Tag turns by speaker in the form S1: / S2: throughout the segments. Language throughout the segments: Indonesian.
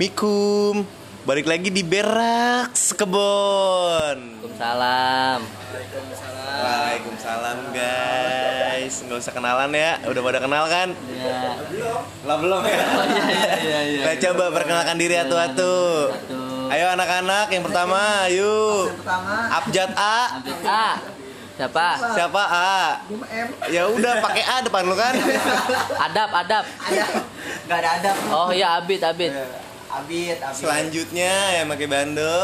S1: Mikum Balik lagi di Berak Kebon
S2: Waalaikumsalam.
S1: Waalaikumsalam guys Nggak usah kenalan ya Udah pada kenal kan?
S2: Ya.
S1: Lah belum ya?
S2: Oh iya iya iya iya.
S1: Nah coba perkenalkan diri atu-atu. Ayo anak-anak yang pertama Ayo Abjad A
S2: Abid A. Siapa?
S1: Siapa A? Ya udah pakai A depan lu kan
S2: Adab, adab.
S3: Gak ada adab
S2: Oh iya Abid, Abid.
S3: Abid, Abid
S1: Selanjutnya yang pakai bando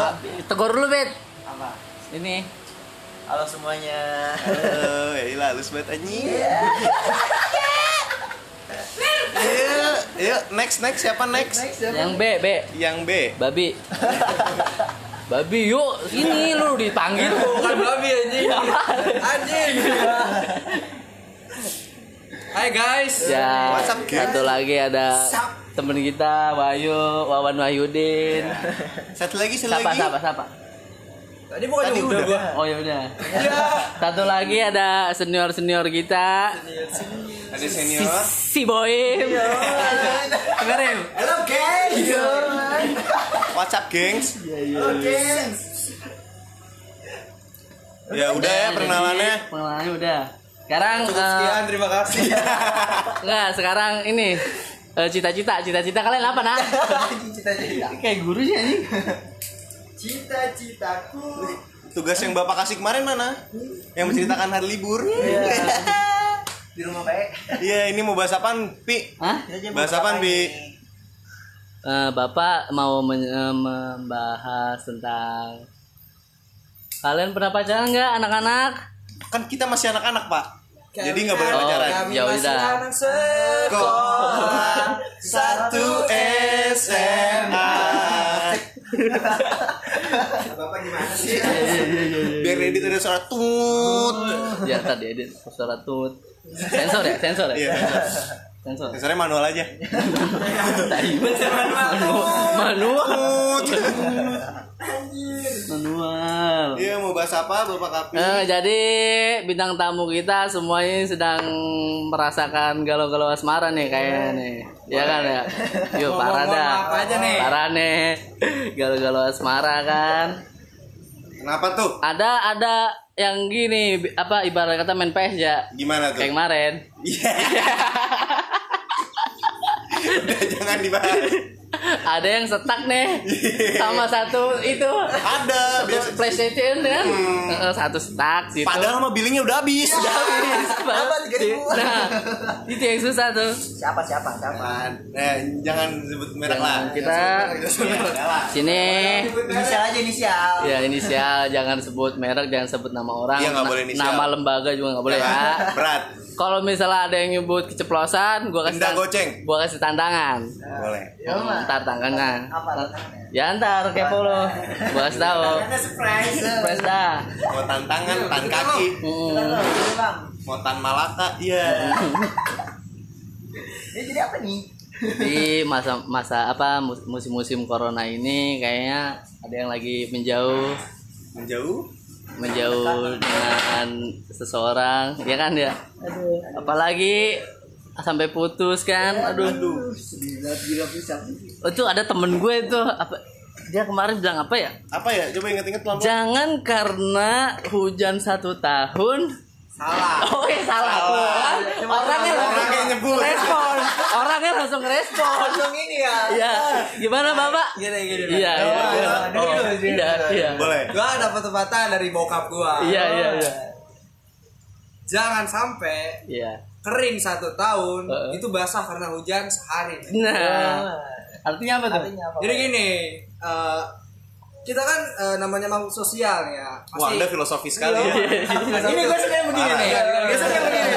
S2: Tegur dulu, Bid.
S3: Apa?
S2: Ini.
S3: Halo semuanya
S1: Halo, ya ilah halus banget anjing Ayo, ayo next next siapa next?
S2: Yang B, B.
S1: Yang B.
S2: Babi. Babi, yuk sini lu dipanggil bukan babi anjing.
S3: Anjing Hai guys
S2: Ya,
S1: What's up, guys?
S2: satu lagi ada temen kita Wahyu, Wawan Wahyudin.
S1: Satu lagi, satu
S2: Siapa,
S1: lagi.
S2: siapa, siapa?
S3: Tadi bukannya
S1: Tadi
S3: udah,
S1: udah.
S3: gua
S2: Oh ya udah. Satu lagi ada senior senior kita
S1: Ada
S2: si,
S1: senior.
S2: si Boim. Dengerin.
S3: Halo guys
S1: What's up, gengs?
S3: Halo guys
S1: Ya udah ya perkenalannya.
S2: Perkenalannya udah. Sekarang
S3: Cukup
S2: eh,
S3: sekian, terima kasih
S2: enggak, sekarang ini cita-cita, cita-cita kalian apa nah?
S3: Cita-cita
S2: Kayak guru sih anjing.
S3: Cita-citaku
S1: Tugas yang Bapak kasih kemarin mana? Yang menceritakan hari libur.
S3: Di rumah baik
S1: Iya, ini mau bahas apaan, Pi?
S2: Hah?
S1: Bahas apaan, Bi?
S2: Eh, Bapak mau men- eh, membahas tentang kalian pernah pacaran nggak anak-anak?
S1: Kan kita masih anak-anak, Pak. Jadi nggak boleh
S2: Oh,
S1: pacaran.
S3: Kami
S2: Ya
S3: masih
S2: udah.
S3: anak sekolah
S1: Satu SMA.
S3: Bapak gimana sih?
S1: Biar edit ada suara tut.
S2: Ya tadi edit suara tut. Sensor ya, sensor ya. Sensor.
S1: Sensornya manual aja.
S2: Tai. Manual. Manual. Manual.
S1: Iya, mau bahas apa, Bapak Kapi?
S2: Eh, jadi bintang tamu kita semuanya sedang merasakan galau-galau asmara nih kayaknya nih. Ya kan ya. Yuk parah dah.
S3: apa aja nih?
S2: Parah nih. Galau-galau asmara kan.
S1: Kenapa tuh?
S2: Ada ada yang gini apa ibarat kata main PS ya.
S1: Gimana tuh?
S2: Kayak kemarin.
S1: Iya. Udah jangan dibahas.
S2: ada yang setak nih sama satu itu
S1: Ada
S2: satu
S1: biasa.
S2: PlayStation kan Eh, satu setak situ
S1: Padahal mah billingnya udah habis.
S2: Udah habis.
S3: Apa, tiga ribu?
S2: nah itu yang susah tuh
S3: Siapa siapa siapa?
S1: Nah, jangan sebut merek lah.
S2: Kita
S1: Ya, udah lah.
S2: sini
S3: Inisial aja inisial.
S2: ya inisial jangan sebut merek jangan sebut nama orang
S1: Iya, nggak
S2: Na-
S1: boleh inisial.
S2: nama lembaga juga nggak boleh ya.
S1: Berat.
S2: Kalau misalnya ada yang nyebut keceplosan gua kasih
S1: Denda
S2: tan-
S1: goceng.
S2: gua kasih tantangan
S1: Boleh.
S3: Ya,
S2: ntar tangannya
S3: Apa tantangannya?
S2: ya ntar kepo lo gua kasih tahu
S3: Ada surprise.
S2: Press dah
S1: Mau tantangan, tan kaki,
S2: Hmm.
S1: Mau tan malaka, iya.
S3: Ini jadi apa nih?
S2: di masa masa apa mus- musim-musim corona ini kayaknya ada yang lagi menjauh
S1: Menjauh.
S2: Menjauh dengan seseorang ya kan ya? Apalagi sampai putus kan? Aduh.
S1: Aduh.
S3: Gila.
S2: Oh, itu ada temen gue itu. Apa? Dia kemarin bilang apa ya?
S1: Apa ya? Coba inget-inget
S2: jangan karena hujan satu tahun
S3: Salah.
S2: oh iya salah,
S1: Salah.
S2: orangnya langsung
S1: Orangnya nyebut.
S2: respon orangnya langsung respon
S3: Langsung ini ya.
S2: Iya, gimana bapak?
S3: Gini gini.
S2: Iya, iya, iya.
S3: Oh,
S2: Oh, iya, iya.
S1: Boleh.
S4: Gua dapat pepatah dari bokap gua.
S2: Iya, iya, iya.
S4: Jangan sampai
S2: Iya.
S4: kering satu tahun
S2: Heeh.
S4: itu basah karena hujan sehari.
S2: Nah, artinya apa tuh?
S3: Artinya apa?
S4: Jadi gini, eh, kita kan eh, namanya makhluk sosial ya.
S1: Wah, Anda filosofis sekali ya.
S4: Ini gue suka yang begini nih. Gue suka yang begini.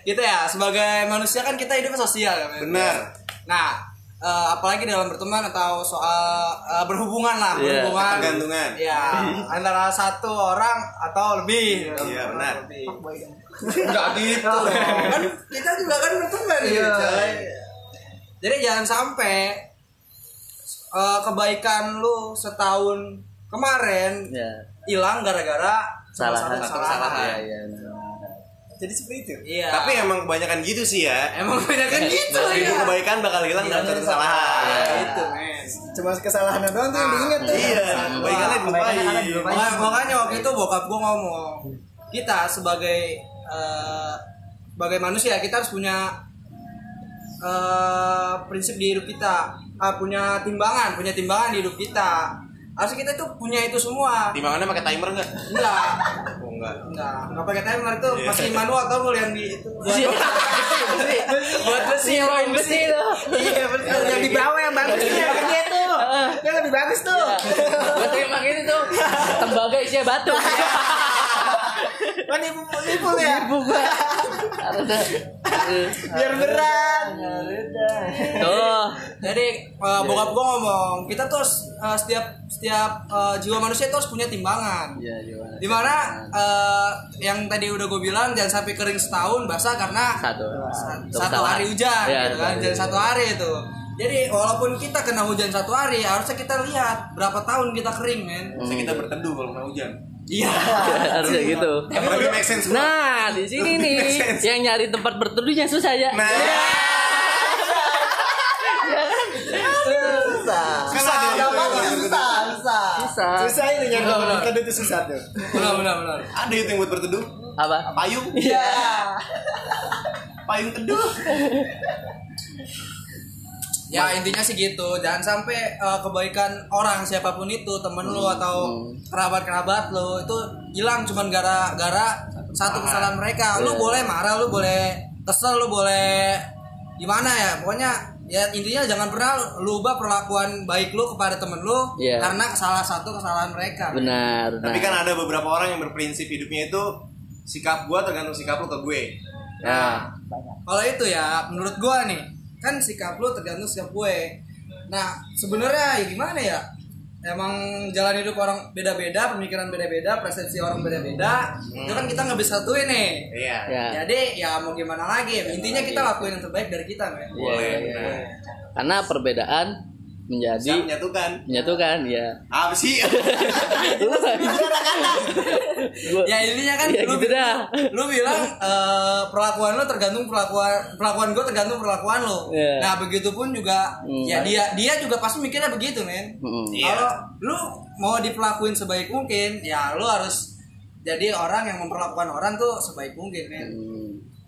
S4: Kita ya sebagai manusia kan kita hidup sosial ya.
S1: Benar.
S4: Nah, eh, apalagi dalam berteman atau soal eh, berhubungan lah,
S2: Iya,
S4: berhubungan.
S1: ketergantungan.
S4: Ya, antara satu orang atau lebih.
S1: Iya, benar.
S4: Lebih. Enggak gitu. kan kita juga kan berteman
S3: Iya.
S4: gitu. coy. Jadi jangan sampai eh, kebaikan lu setahun kemarin
S2: Ya,
S4: hilang gara-gara
S2: salah
S4: salah
S2: satu
S4: kesalahan.
S2: Iya, iya. nah.
S3: jadi seperti itu.
S4: Iya.
S1: Tapi emang kebanyakan gitu sih ya.
S4: emang kebanyakan gitu
S1: Seribu
S4: ya.
S1: kebaikan bakal hilang dalam satu kesalahan.
S4: Itu, men.
S3: Cuma kesalahan doang tuh yang diinget tuh.
S1: Iya, kebaikannya dilupain.
S4: Makanya, makanya waktu itu bokap gue ngomong kita sebagai eh, sebagai manusia kita harus punya eh, prinsip di hidup kita Ah, punya timbangan punya timbangan di hidup kita harus kita tuh punya itu semua
S1: Timbangannya pakai timer enggak?
S4: enggak
S1: Oh enggak.
S4: enggak enggak pakai timer itu
S1: Iya.
S4: masih manual tau gue yang di itu
S2: Besi.
S4: buat besi
S2: Nyewain besi itu.
S3: Iya betul. Yang di bawah yang bagus tuh yang gede tuh. Yang lebih bagus tuh.
S2: Gue terima gini tuh. Tembaga isinya batu.
S3: Oh nipu nipu lu ya.
S2: Ibu gua. Ada.
S3: Biar berat.
S2: Tuh.
S4: Jadi eh, bokap gue ngomong kita tuh harus, eh, setiap setiap eh, jiwa manusia itu harus punya timbangan.
S2: Iya, gimana?
S4: Di mana eh, yang tadi udah gue bilang jangan sampai kering setahun basah karena
S2: Satu.
S4: sa-
S2: Satu
S4: satu hari hujan
S2: Iya,
S4: gitu kan jangan satu hari itu. Jadi walaupun kita kena hujan satu hari harusnya kita lihat berapa tahun kita kering men.
S1: Bisa kita berteduh kalau kena hujan.
S4: Iya.
S2: Harusnya gitu.
S1: Apalagi make sense. bro.
S2: Nah, di sini nih yang nyari tempat berteduhnya susah ya.
S1: Nah,
S3: Susah.
S1: Susah.
S3: Gampang susah, susah.
S2: Susah.
S3: Susah itu nyari itu susah tuh.
S4: benar benar benar.
S1: ada itu yang buat berteduh.
S2: Apa?
S1: Payung.
S2: Iya.
S1: Payung teduh.
S4: Ya intinya sih gitu, jangan sampai eh, kebaikan orang siapa pun itu temen lu atau kerabat kerabat lu itu hilang cuman gara-gara satu kesalahan mereka. Lu
S2: Iya.
S4: boleh marah, lu boleh kesel, lu boleh gimana ya, pokoknya ya intinya jangan pernah lu ubah perlakuan baik lu kepada temen lu
S2: Iya.
S4: karena salah satu kesalahan mereka.
S2: Benar.
S1: Tapi
S2: nah.
S1: kan ada beberapa orang yang berprinsip hidupnya itu sikap gua tergantung sikap lu ke gue.
S2: Ya.
S4: Kalau itu ya menurut gua nih kan sikap lu tergantung sikap gue. Nah sebenarnya ya gimana ya? Emang jalan hidup orang beda-beda, pemikiran beda-beda, persepsi orang beda-beda. Itu kan kita nggak bisa satuin nih.
S1: Iya.
S2: Ya.
S4: Jadi ya mau gimana lagi? Intinya kita lakuin yang terbaik dari kita, men.
S1: Boleh.
S2: Iya, iya, iya. Karena perbedaan
S1: Bisa
S2: menjadi
S1: menyatukan.
S2: menyatukan ya.
S1: Apa sih?
S2: Gua-
S4: Ya intinya kan
S2: Ya,
S4: lu,
S2: gitu dah.
S4: lu bilang eh, perlakuan lu tergantung perlakuan perlakuan gue tergantung perlakuan lu.
S2: Iya.
S4: Nah begitupun juga
S2: Hmm.
S4: ya dia dia juga pasti mikirnya begitu, men.
S1: Iya.
S4: Kalau lu mau diperlakuin sebaik mungkin, ya lu harus jadi orang yang memperlakukan orang tuh sebaik mungkin, men.
S2: Hmm.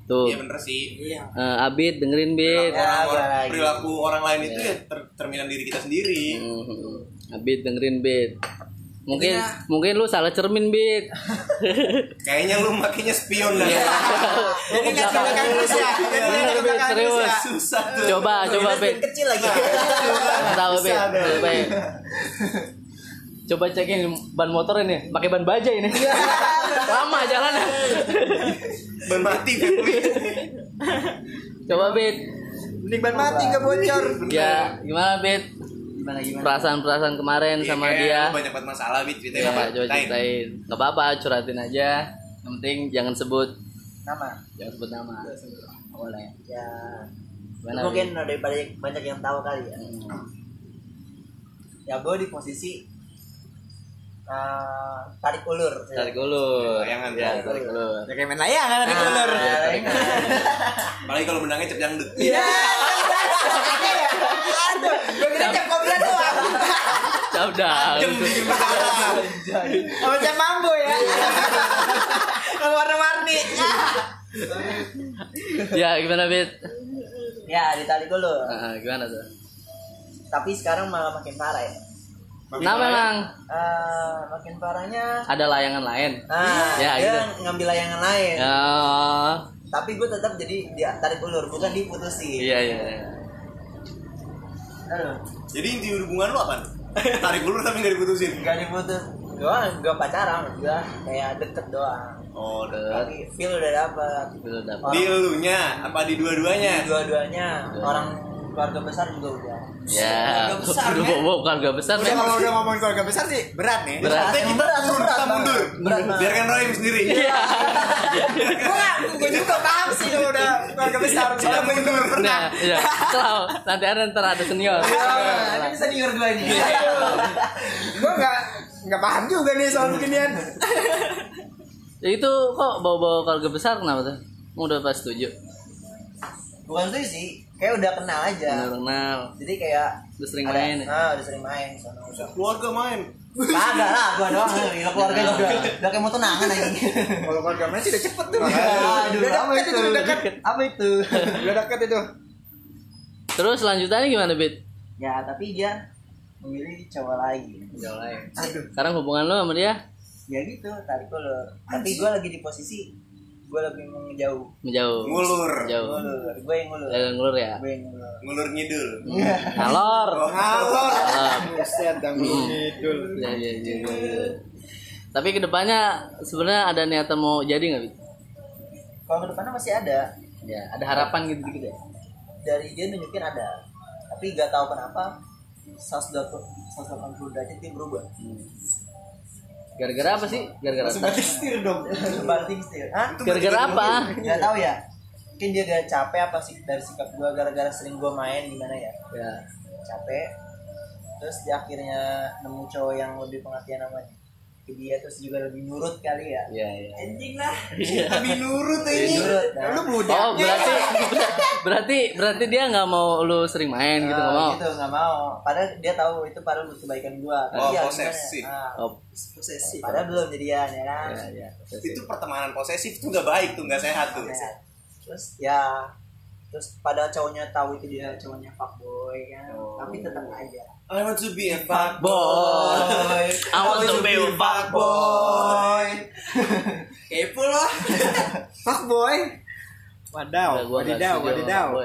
S2: Tuh.
S1: Iya bener sih.
S4: Iya.
S2: Eh, Abid dengerin Bid.
S1: Perilaku orang,
S3: Ya, lagi.
S1: perilaku orang lain itu ya ter- cerminan diri kita sendiri.
S2: Hmm. Abid dengerin Bid. Mungkin
S4: Intinya-
S2: mungkin lu salah cermin Bid.
S1: Kayaknya lu makinya spion dah.
S3: Jadi nggak ke belakang terus ya. Terus
S2: serius.
S3: ya.
S1: Susah tuh.
S2: Coba coba Bid.
S3: kecil lagi.
S2: Nggak tahu Bid. Coba ya. Coba cekin ban motor ini, pakai ban baja ini. Lama jalannya.
S1: Ban mati.
S2: Coba Bid.
S3: Mending ban mati nggak bocor.
S2: Ya, gimana
S3: gimana?
S2: Perasaan-perasaan kemarin
S1: Iya,
S2: sama dia.
S1: Banyak banget masalah Bit ceritain
S2: Ya,
S1: apa?
S2: coba ceritain. Gak apa-apa, curhatin aja. Yang penting jangan sebut
S3: Nama.
S2: jangan sebut nama. Boleh.
S3: Ya.
S2: Gimana,
S3: Mungkin ada banyak banyak yang tahu kali ya.
S2: Hmm.
S3: Ya gue di posisi eh, tarik ulur.
S2: Tarik ulur.
S1: Layangan,
S2: Ya,
S1: tarik
S2: tarik ulur.
S3: Ya kayak main layangan tarik
S2: Ah,
S3: ulur.
S2: tarik
S1: Apalagi kalau menangnya cep dangdut.
S3: Iya. Aduh, gue kira cap kobra doang.
S1: Bikin perkara.
S3: Sama cap mambo ya. Yang warna-warni.
S2: Ya, gimana, Bit?
S3: Ya, ditarik ulur.
S2: Ah, gimana tuh?
S3: Tapi sekarang malah makin parah ya.
S2: Nah, memang
S3: Eh, makin parahnya
S2: ada layangan lain.
S3: Ah,
S2: Ya,
S3: dia
S2: gitu.
S3: ngambil layangan lain.
S2: Ya,
S3: Tapi gue tetap jadi dia tarik ulur, bukan diputusin.
S2: iya, iya. iya.
S3: Aduh,
S1: Jadi inti hubungan lu apa? Tarik ulur tapi nggak diputusin.
S3: nggak diputus. Gue gak pacaran, gue kayak deket doang.
S1: Oh,
S2: Deket.
S3: Tapi feel udah dapet.
S2: Itu dapet.
S1: Di elunya apa di dua-duanya?
S3: Dua-duanya orang keluarga besar juga udah.
S2: Ya,
S4: Keluarga besar,
S2: udah
S4: men.
S2: bawa keluarga besar, men.
S3: kalau udah ngomongin keluarga besar sih berat nih.
S2: Berat.
S1: Tapi kita
S3: Berat,
S1: mundur,
S3: berat
S1: kita mundur.
S3: Berat banget.
S1: Biarkan Rohim sendiri.
S2: Iya.
S3: gue gak, gue juga paham sih kalau udah keluarga besar.
S1: Kita mundur.
S2: Nah, iya. Selalu nanti ada ntar ada senior.
S3: Ini bisa senior gue ini. gue gak, gak paham juga nih soal beginian.
S2: Ya itu kok bawa-bawa keluarga besar kenapa tuh? Udah pas setuju.
S3: bukan itu sih kayak udah kenal aja
S2: Kenal-kenal.
S3: jadi kayak
S2: Udah sering
S3: ada-
S2: main ya?
S3: ah udah sering main sana
S1: Keluarga main.
S3: kagak lah gua doang gila keluarga juga udah kayak mau tunangan aja
S4: Kalau keluarga main sih udah cepet tuh.
S3: aduh
S4: Udah
S3: apa
S4: deket
S3: itu
S4: itu, udah deket.
S3: apa itu
S4: Udah deket itu.
S2: Terus lanjutannya gimana, Bit?
S3: ya tapi dia memilih cowok lain
S2: Jauh lain.
S3: aduh
S2: Sekarang hubungan lo sama dia
S3: ya gitu tarik ulur tapi gue lagi di posisi gue lebih mau ngejauh
S2: menjauh.
S1: Ngulur.
S2: Jauh.
S3: ngulur gue yang ngulur
S2: Jalan ngulur ya.
S3: gue yang ngulur
S1: Ngulur ngidul.
S2: Ngalor.
S4: Ngalor.
S2: Ngalor.
S4: Buset, dan ngidul.
S2: Ya, ya, ya, ya, ya. Tapi ke depannya sebenarnya ada niatan mau jadi nggak, Bit?
S3: kalau ke depannya masih ada
S2: Ya, ada harapan gitu gitu ya.
S3: dari dia nunjukin ada tapi gak tahu kenapa 180 180 derajat dia berubah
S2: Gara-gara apa sih? Gara-gara apa?
S4: setir dong.
S3: banting setir Hah?
S2: Gara-gara apa?
S3: Gak tahu ya mungkin dia gak capek apa sih dari sikap gue gara-gara sering gue main gimana ya
S2: Ya.
S3: capek terus dia akhirnya nemu cowok yang lebih pengertian sama ke dia terus juga lebih nurut kali ya
S2: Iya, iya.
S3: anjing lah
S4: Lebih nurut
S3: lebih
S4: ini.
S3: nurut nah.
S4: Lu budak.
S2: Oh, berarti berarti berarti dia nggak mau lu sering main gitu nggak
S3: Ah,
S2: mau.
S3: gitu nggak mau padahal dia tahu itu padahal buat kebaikan gua
S1: Oh,
S3: ya
S1: posesif.
S3: Ah,
S2: Oh,
S3: posesif padahal belum jadian ya kan
S2: ya, ya.
S1: Itu pertemanan posesif tuh nggak baik tuh, nggak sehat tuh.
S3: Terus ya terus pada cowoknya tahu itu dia cowoknya fuckboy kan tapi tetap aja
S1: I want to be a
S3: boy
S2: I want to be a
S3: boy
S4: Kepo lah. Fuck boy. Wadaw, wadidaw, wadidaw.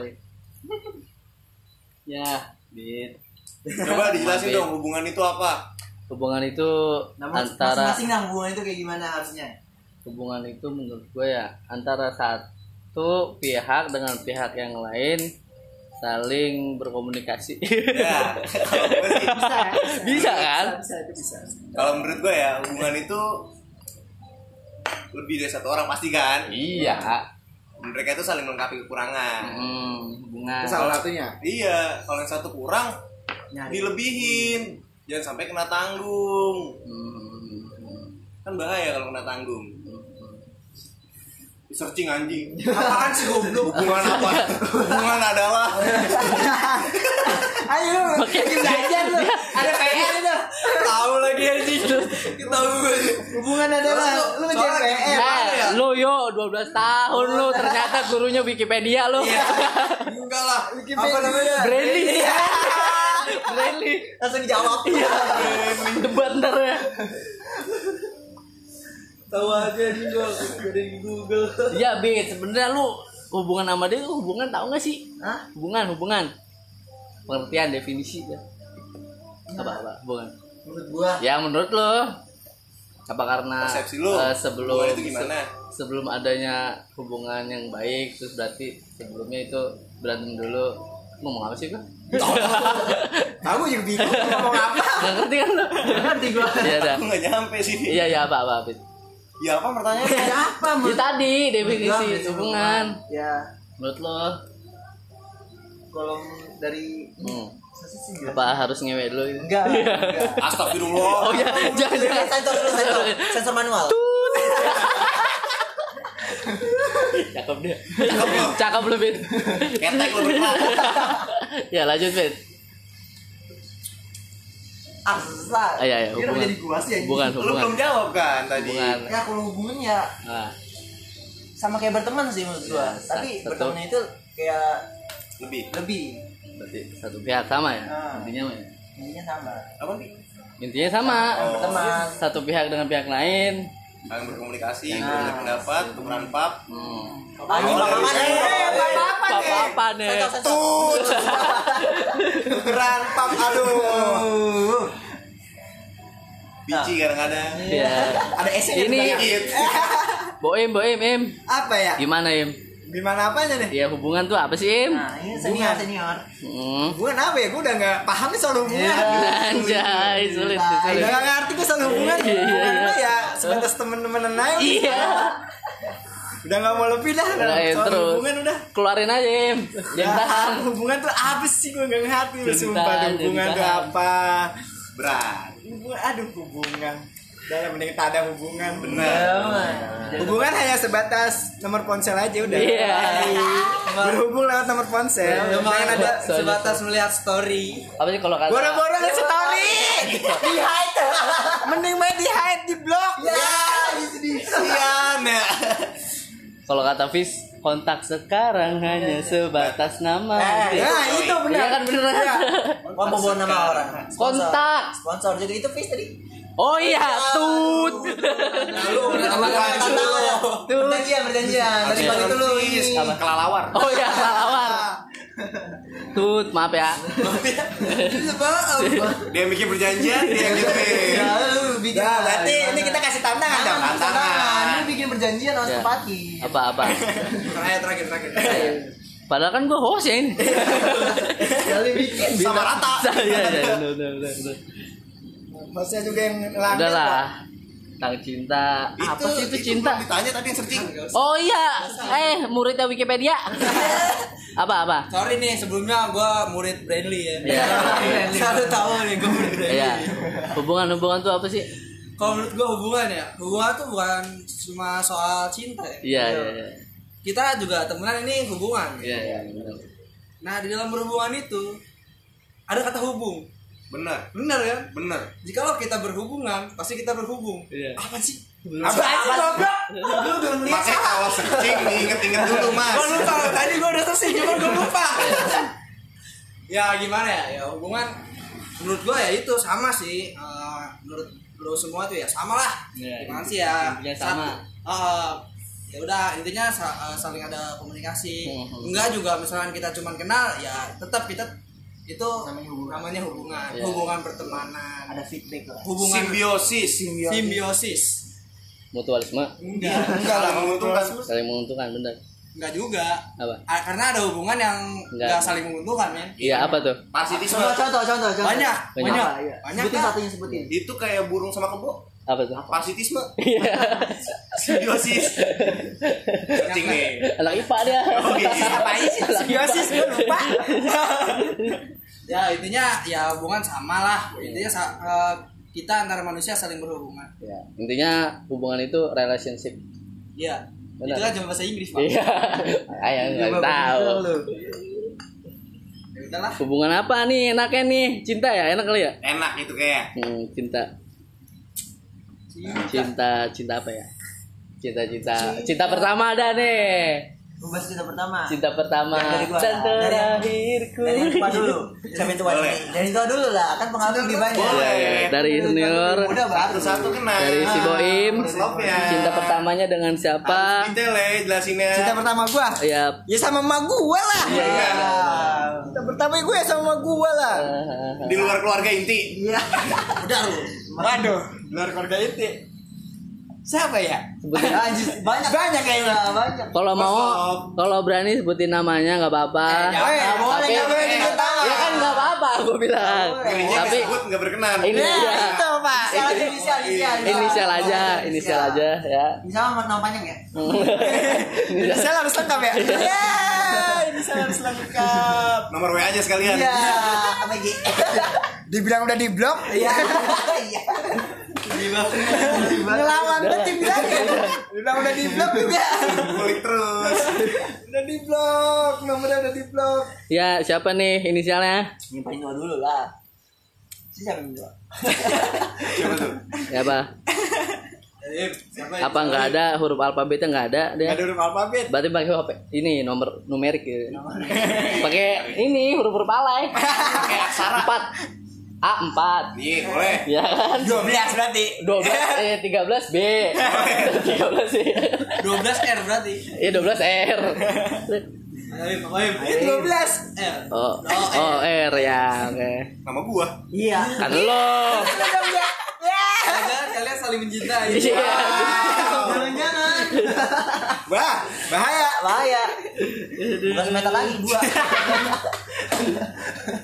S2: Ya, Bit.
S1: Coba dijelasin dong hubungan itu apa?
S2: Hubungan itu
S3: nah,
S2: antara
S3: masing-masing nah hubungan itu kayak gimana harusnya
S2: hubungan itu menurut gue ya antara satu pihak dengan pihak yang lain saling berkomunikasi.
S1: Ya, kalau gue sih-
S2: bisa kan?
S3: bisa itu bisa
S1: kalau menurut gue ya hubungan itu lebih dari satu orang pasti kan.
S2: Iya.
S1: Mereka itu saling melengkapi kekurangan.
S2: Hmm, hubungan.
S4: Itu salah satunya.
S1: Iya, kalau yang satu kurang
S3: nyari
S1: dilebihin, jangan sampai kena tanggung.
S2: Hmm.
S1: Kan bahaya kalau kena tanggung. Searching anjing.
S4: Apaan sih goblok?
S1: Hubungan apa? Hubungan adalah
S3: ayo lagi belajar lu ada PR itu
S1: tahu lagi anjing. Tahu gue.
S3: hubungan adalah lu ngejar PR
S1: ya?
S2: Eh, lu yo 12 tahun lu ternyata gurunya Wikipedia lu.
S1: Enggak lah. Apa namanya?
S2: Brandly. Brandly.
S3: langsung dijawab
S2: Debat ntar ya.
S3: Tahu aja nih gua dari Google
S2: Iya, Bit, sebenarnya lu hubungan sama dia tuh hubungan tahu gak sih?
S3: Hah?
S2: Hubungan, hubungan. Pengertian definisi ya. Apa apa hubungan?
S3: menurut gua
S2: Ya menurut lo apa karena
S1: Persepsi lu,
S2: eh, sebelum
S1: hubungan itu gimana?
S2: se- sebelum adanya hubungan yang baik terus berarti sebelumnya itu berantem dulu ngomong apa sih gua?
S4: Aku juga bingung ngomong apa.
S2: Nggak ngerti kan lo?
S3: ngerti gua
S2: Iya dah.
S1: Aku nggak nyampe sih.
S2: Iya ya apa apa Bit.
S1: Ya apa pertanyaannya?
S3: ada apa
S2: Ya tadi definisi hubungan.
S3: ya
S2: Menurut lo
S3: kalau dari
S2: hmm,
S3: sisi sih
S2: apa harus ngewe dulu gitu?
S3: enggak enggak
S1: Astagfirullah.
S2: Oh ya, jangan jangan.
S3: sensor dulu sensor sensor manual
S2: Cakep dia. Cakep lu, Bit.
S1: Ketek lu
S2: ya lanjut, Bit.
S3: Asal
S2: Ah, iya, iya,
S3: Kira
S2: hubungan.
S3: jadi gua sih anjing.
S2: Hubungan,
S1: Lu belum jawab kan tadi.
S2: Hubungan.
S3: ya kalau hubungan ya
S2: Nah,
S3: sama kayak berteman sih menurut gua
S2: Ya,
S3: tapi
S2: satu-
S3: bertemannya itu kayak
S1: Lebih.
S3: lebih
S2: berarti satu pihak sama ya?
S3: Ah.
S2: Intinya ya?
S3: intinya sama
S1: Apa nih?
S2: Intinya sama.
S1: Oh.
S3: berteman
S2: Satu pihak dengan pihak lain.
S1: Saling berkomunikasi,
S3: Nah.
S1: berbeda pendapat, tukeran pap.
S2: Hmm.
S1: Oh,
S3: apa
S1: dari-
S3: apa nih
S2: nih?
S1: Tukeran pap, aduh. Bici kadang-kadang.
S2: Ya.
S3: ada S
S2: Ini Boim, Boim, Im.
S4: Apa ya?
S2: Gimana, Im?
S4: Gimana apanya nih?
S2: Ya hubungan tuh apa sih, Im?
S3: nah ini senior senior
S2: Hmm.
S4: Hubungan apa ya? Gue udah gak paham nih soal hubungan.
S3: Iya.
S2: Anjay, sulit,
S3: Nah,
S2: sulit.
S4: Udah gak ngerti gue soal hubungan.
S2: Iya, iya,
S4: Hubungan
S2: iya.
S4: ya sebatas temen-temenan aja.
S2: Iya.
S4: Udah gak mau lebih dah.
S2: Ya,
S4: soal
S2: terus.
S4: hubungan udah.
S2: Keluarin aja, Im. Jangan tahan.
S4: hubungan tuh apa sih gue gak ngerti Sumpah hubungan tuh apa
S1: Berat.
S4: Aduh hubungan Udah mending tak ada hubungan.
S1: Benar.
S4: Hubungan hanya sebatas nomor ponsel aja udah.
S2: Iya.
S4: Berhubung lewat nomor ponsel. Jangan ada
S2: Soalnya-
S4: sebatas melihat story.
S2: Apa sih kalau kata
S4: Boro-boro nge story. Di hide. Mending main di hide di blog. Ya,
S1: Sian ya.
S2: kalau kata Fis kontak sekarang hanya sebatas nama.
S3: Eh,
S4: Nah, itu benar.
S2: Iya kan.
S4: Iya.
S3: Oh, mau bawa nama orang. Sponsor.
S2: Kontak.
S3: Sponsor juga itu Fis tadi.
S2: Oh iya, tut.
S4: Lalu udah apa
S2: Tut.
S3: Perjanjian, perjanjian. Dari pagi itu lu ini.
S2: Apa?
S1: Kelalawar.
S2: Oh iya, lawar. Tut, maaf ya.
S1: Dia bikin perjanjian, dia yang gituin.
S3: Lalu bikin.
S4: Nah, berarti ini kita kasih tantangan dong.
S3: Tantangan, bikin perjanjian harus
S2: Ya.
S3: tepati.
S2: Apa-apa.
S4: Terakhir, terakhir, terakhir.
S2: Padahal kan gue host ya ini.
S3: Kali bikin.
S1: Sama rata.
S2: Iya, iya.
S4: Maksudnya juga yang ngelamar.
S2: Udah lah. Tentang cinta. Apa sih itu cinta?
S1: belum Ditanya tadi yang searching.
S2: Oh iya, eh muridnya Wikipedia. apa apa?
S4: Sorry nih, sebelumnya gue murid Brandly ya.
S2: Iya.
S4: Selalu tahu nih gue murid Brandly.
S2: Iya. Hubungan-hubungan tuh apa sih?
S4: Kalau menurut gue hubungan ya, hubungan tuh bukan cuma soal cinta ya.
S2: Iya, iya, iya.
S4: Kita juga temenan ini hubungan.
S2: Iya, iya. benar.
S4: Nah di dalam berhubungan itu ada kata hubung.
S1: Benar.
S4: Benar kan?
S1: Benar.
S4: Jikalau kita berhubungan, pasti kita berhubung.
S2: Iya.
S4: Apa sih?
S1: Apa sih goblok?
S4: Lu belum lihat
S1: Makanya kalau searching nih inget-inget dulu, Mas.
S4: Gue lupa, tadi gue udah selesai, cuma gue lupa. ya gimana ya, ya hubungan menurut gue ya itu sama sih. Eh, menurut lu semua tuh ya sama lah.
S2: Iya,
S4: Gimana sih ya?
S2: sama.
S4: Satu, eh, ya udah intinya eh, saling ada komunikasi.
S2: Hmm.
S4: Enggak juga misalkan kita cuman kenal, ya tetap kita itu
S3: Namanya hubungan.
S4: namanya hubungan,
S2: Iya.
S4: hubungan pertemanan,
S3: Ada feedback lah.
S4: hubungan
S1: Simbiosis.
S4: simbiosis.
S2: Mutualisme.
S4: Enggak,
S1: Enggak lah menguntungkan.
S2: Saling menguntungkan, benar.
S4: Enggak juga.
S2: Apa?
S4: Ah, Karena ada hubungan yang
S2: Enggak.
S4: saling menguntungkan, men.
S2: Iya, apa tuh?
S1: Parasitisme.
S3: Contoh, contoh, contoh, contoh.
S4: Banyak,
S2: Banyak.
S4: banyak.
S3: Apa, iya.
S4: Banyak
S3: Sebutin
S4: kan?
S3: satunya sebutin.
S1: Itu kayak burung sama kebo.
S2: Apa tuh?
S1: Parasitisme.
S2: Iya.
S1: Simbiosis. Searching nih.
S2: Anak IPA dia.
S1: Oh, iya.
S2: Apa sih?
S4: Simbiosis gue lupa. ya intinya ya hubungan sama lah. Intinya sa- eh, kita antara manusia saling berhubungan.
S2: Ya, intinya hubungan itu relationship.
S4: Iya.
S2: Benar.
S4: Itu kan cuma bahasa Inggris, Pak.
S2: Iya. Ayo nggak tahu.
S4: Ya udahlah.
S2: Hubungan apa nih enaknya nih? Cinta ya? Enak kali ya?
S1: Enak itu kayak.
S2: Hmm, cinta. Cinta, cinta apa ya? Cinta, cinta. Cinta pertama ada nih.
S3: Membahas cerita pertama.
S2: Cinta pertama.
S3: Yang dari gua.
S2: Dan terakhirku.
S3: Dari yang tua dulu. Yang tua
S1: Boleh.
S3: nih? Dari tua dulu lah. Kan pengalaman lebih banyak.
S2: Iya, iya. Dari senior.
S3: Udah baru.
S1: Satu-satu kena.
S2: Dari si Boim.
S1: Love ya.
S2: Cinta pertamanya dengan siapa?
S1: Harus detail ya jelasinnya.
S4: Cinta pertama gua
S2: Ya.
S4: ya sama emak gua lah.
S2: Iya, iya.
S4: Cinta pertama gue ya sama emak gua lah.
S1: Di luar keluarga inti.
S3: Iya.
S4: Udah lu. Waduh, luar keluarga itu. Siapa ya?
S2: Sebutin.
S3: Anjir, banyak.
S4: Banyak kayaknya.
S3: Iya, banyak.
S2: Kalau mau, kalau berani sebutin namanya nggak
S4: Eh,
S2: apa-apa.
S4: jangan.
S3: Nggak boleh.
S2: Ya kan nggak apa-apa, gue bilang. Tapi
S1: nggak berkenan.
S2: ini
S4: Ya,
S2: ya,
S4: itu, Pak.
S3: Inisial aja, inisial, inisial.
S2: inisial aja, inisial aja ya.
S3: Misalnya nama panjang ya?
S4: Inisial harus lengkap ya? Iya, inisial harus lengkap.
S1: Nomor WA aja sekalian.
S3: Iya. Apa lagi?
S4: Dibilang udah di blok,
S3: Iya. Iya.
S4: ngelawan banget dibilangin. Dibilang udah di blok juga.
S1: Kulik terus.
S4: Udah di blok, nomornya udah di blok.
S2: Ya siapa nih inisialnya?
S3: Paling tua dulu lah. Siapa yang tua?
S1: Siapa tuh?
S2: Ya apa?
S4: Siapa
S2: Apa nggak ada huruf alfabetnya nggak ada
S4: Gak ada
S2: deh?
S4: huruf alfabet.
S2: Berarti pakai apa? Ini nomor numerik ya. Pakai ini huruf-huruf alay.
S1: Kayak aksara.
S2: Empat. A empat.
S1: Nih, boleh.
S2: Ya kan?
S4: 12 berarti.
S2: 12 eh 13 B. 13 sih.
S4: 12 R berarti.
S2: Iya 12 R.
S4: Ayo.
S3: Ayo.
S4: 12 R.
S2: Oh, oh R ya, oke.
S1: Nama gua.
S3: Iya.
S2: Kan lo.
S4: Kalian saling mencintai.
S2: Iya.
S3: Jangan-jangan.
S4: Bah, bahaya.
S3: Bahaya. Bukan semeter lagi gua.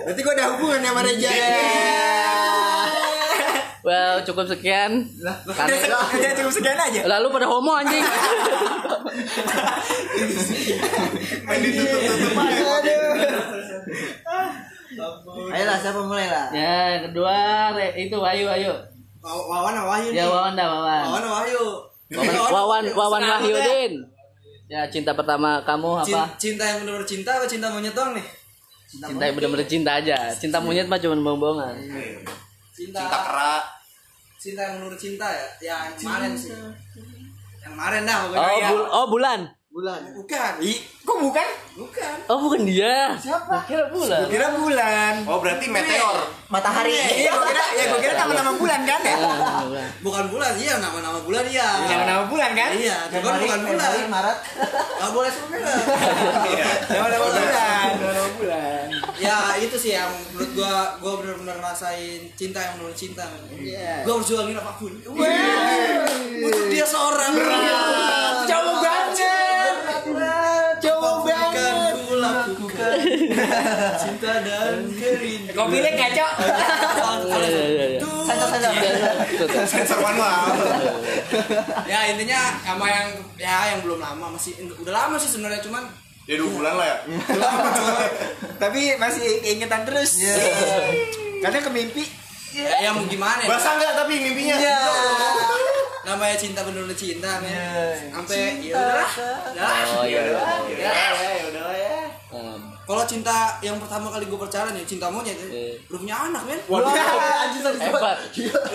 S4: Berarti gua ada hubungan sama Reja.
S2: Well, cukup sekian.
S4: Udah cukup sekian aja.
S2: Lalu pada homo anjing.
S1: Main ditutup-tutup.
S3: Ayolah, siapa mulai lah?
S2: ya, kedua Re, itu ayo ayo.
S4: Waw- Wawan Wahyu
S2: Ya. Wawan dah Wawan.
S4: Wawan Wahyu.
S2: Wawan Wawan, Wawan Wahyudin. Ya cinta pertama kamu apa?
S4: Cinta yang benar-benar cinta atau cinta monyet doang nih?
S2: Cinta yang bener-bener cinta aja. Cinta monyet mah cuma bohong-bohongan.
S4: Cinta,
S1: Cinta kera.
S4: cinta yang menurut cinta ya? Yang kemarin sih. Yang kemarin dah pokoknya
S2: Oh,
S4: ya.
S2: bul- oh bulan.
S3: Bulan.
S4: Bukan.
S3: Kok bukan?
S4: Bukan.
S2: Oh bukan dia. Siapa? Kira bulan.
S3: Kira bulan.
S1: Oh berarti meteor.
S3: Matahari. Iya, gua kira ya gua kira nama-nama bulan kan ya.
S2: Bulan.
S4: Bukan bulan, iya nama-nama bulan iya.
S3: Nama-nama bulan kan?
S4: Iya, cuman bukan bulan.
S3: Maret.
S4: Gak boleh merek.
S3: Nama-nama bulan. Nama-nama bulan.
S4: ya itu sih yang menurut gua gua benar-benar rasain cinta yang menurut cinta.
S3: Iya.
S4: Gua harus jualin apa pun. Untuk dia seorang.
S3: Jauh
S4: Cinta dan kerinduan.
S3: Kopinya kacau.
S2: Iya, iya, iya.
S3: Sensor
S1: manual.
S4: Ya intinya sama yang ya yang belum lama masih udah lama sih sebenarnya cuman
S1: Ya dua bulan lah ya.
S3: Tapi masih ingetan terus. Karena ke mimpi.
S4: ya, ya mau gimana ya.
S1: Basah nggak tapi mimpinya?
S4: Namanya cinta bener-bener cinta men. Sampai ya. Udahlah.
S2: Oh iya. iya.
S3: Ya,
S4: Kalau cinta yang pertama kali gue pacaran ya cinta monyet ya.
S2: Iya.
S4: Udah punya anak men.
S3: Wah, anjir.
S2: Hebat.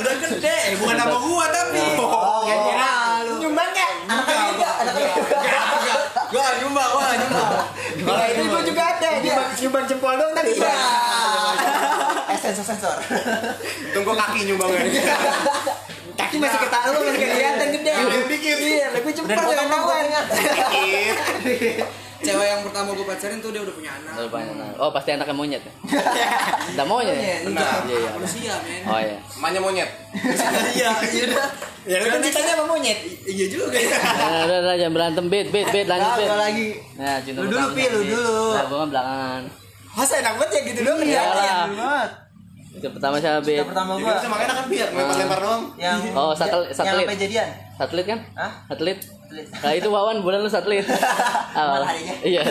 S4: Udah gede, eh, bukan nama gua tapi.
S3: Oh, kira nyumbang enggak? Anaknya enggak, anaknya enggak.
S4: Gua gak nyumbang, gua gak nyumbang.
S3: Kalau itu gua juga ada, nyumbang, nyumbang jempol dong tadi. Iya. Eh sensor sensor.
S1: Tunggu kaki nyumbangnya.
S3: Kaki masih ketahuan, masih kelihatan gede.
S1: dikit.
S3: Iya, lebih cepat dengan kawan.
S1: Dikit.
S4: Cewek yang pertama gua pacarin tuh dia udah punya anak.
S2: Udah banyak anak. Oh pasti anaknya monyet. ya? Cinta monyet. ya?
S4: Enggak,
S2: Iya, iya.
S4: manusia men.
S2: Oh iya.
S1: Emaknya monyet.
S4: Iya, iya udah.
S3: Ya kan cintanya sama monyet.
S4: Iya juga ya.
S2: Nah, udah, udah, jangan berantem, bet, bet, bet, lanjut, bet.
S3: Enggak lagi.
S2: Nah, cinta
S3: Lu dulu,
S2: pertama
S3: Pi, lu dulu.
S2: Nah, gua kan belakangan.
S3: Masa enak banget ya gitu doang
S2: Iya
S3: kerjaan
S2: lah. Cinta pertama siapa, bet?
S3: Yang pertama
S1: Jadi
S3: gua
S1: bisa makanya kan biar lempar-lempar doang.
S3: yang
S2: Oh, satelit-
S3: yang
S2: satelit.
S3: sampai jadian.
S2: Satelit kan?
S3: Hah?
S2: Satelit.
S3: Satelit.
S2: Nah, itu Wawan bulan lu satelit.
S3: Bulan harinya.
S2: Iya.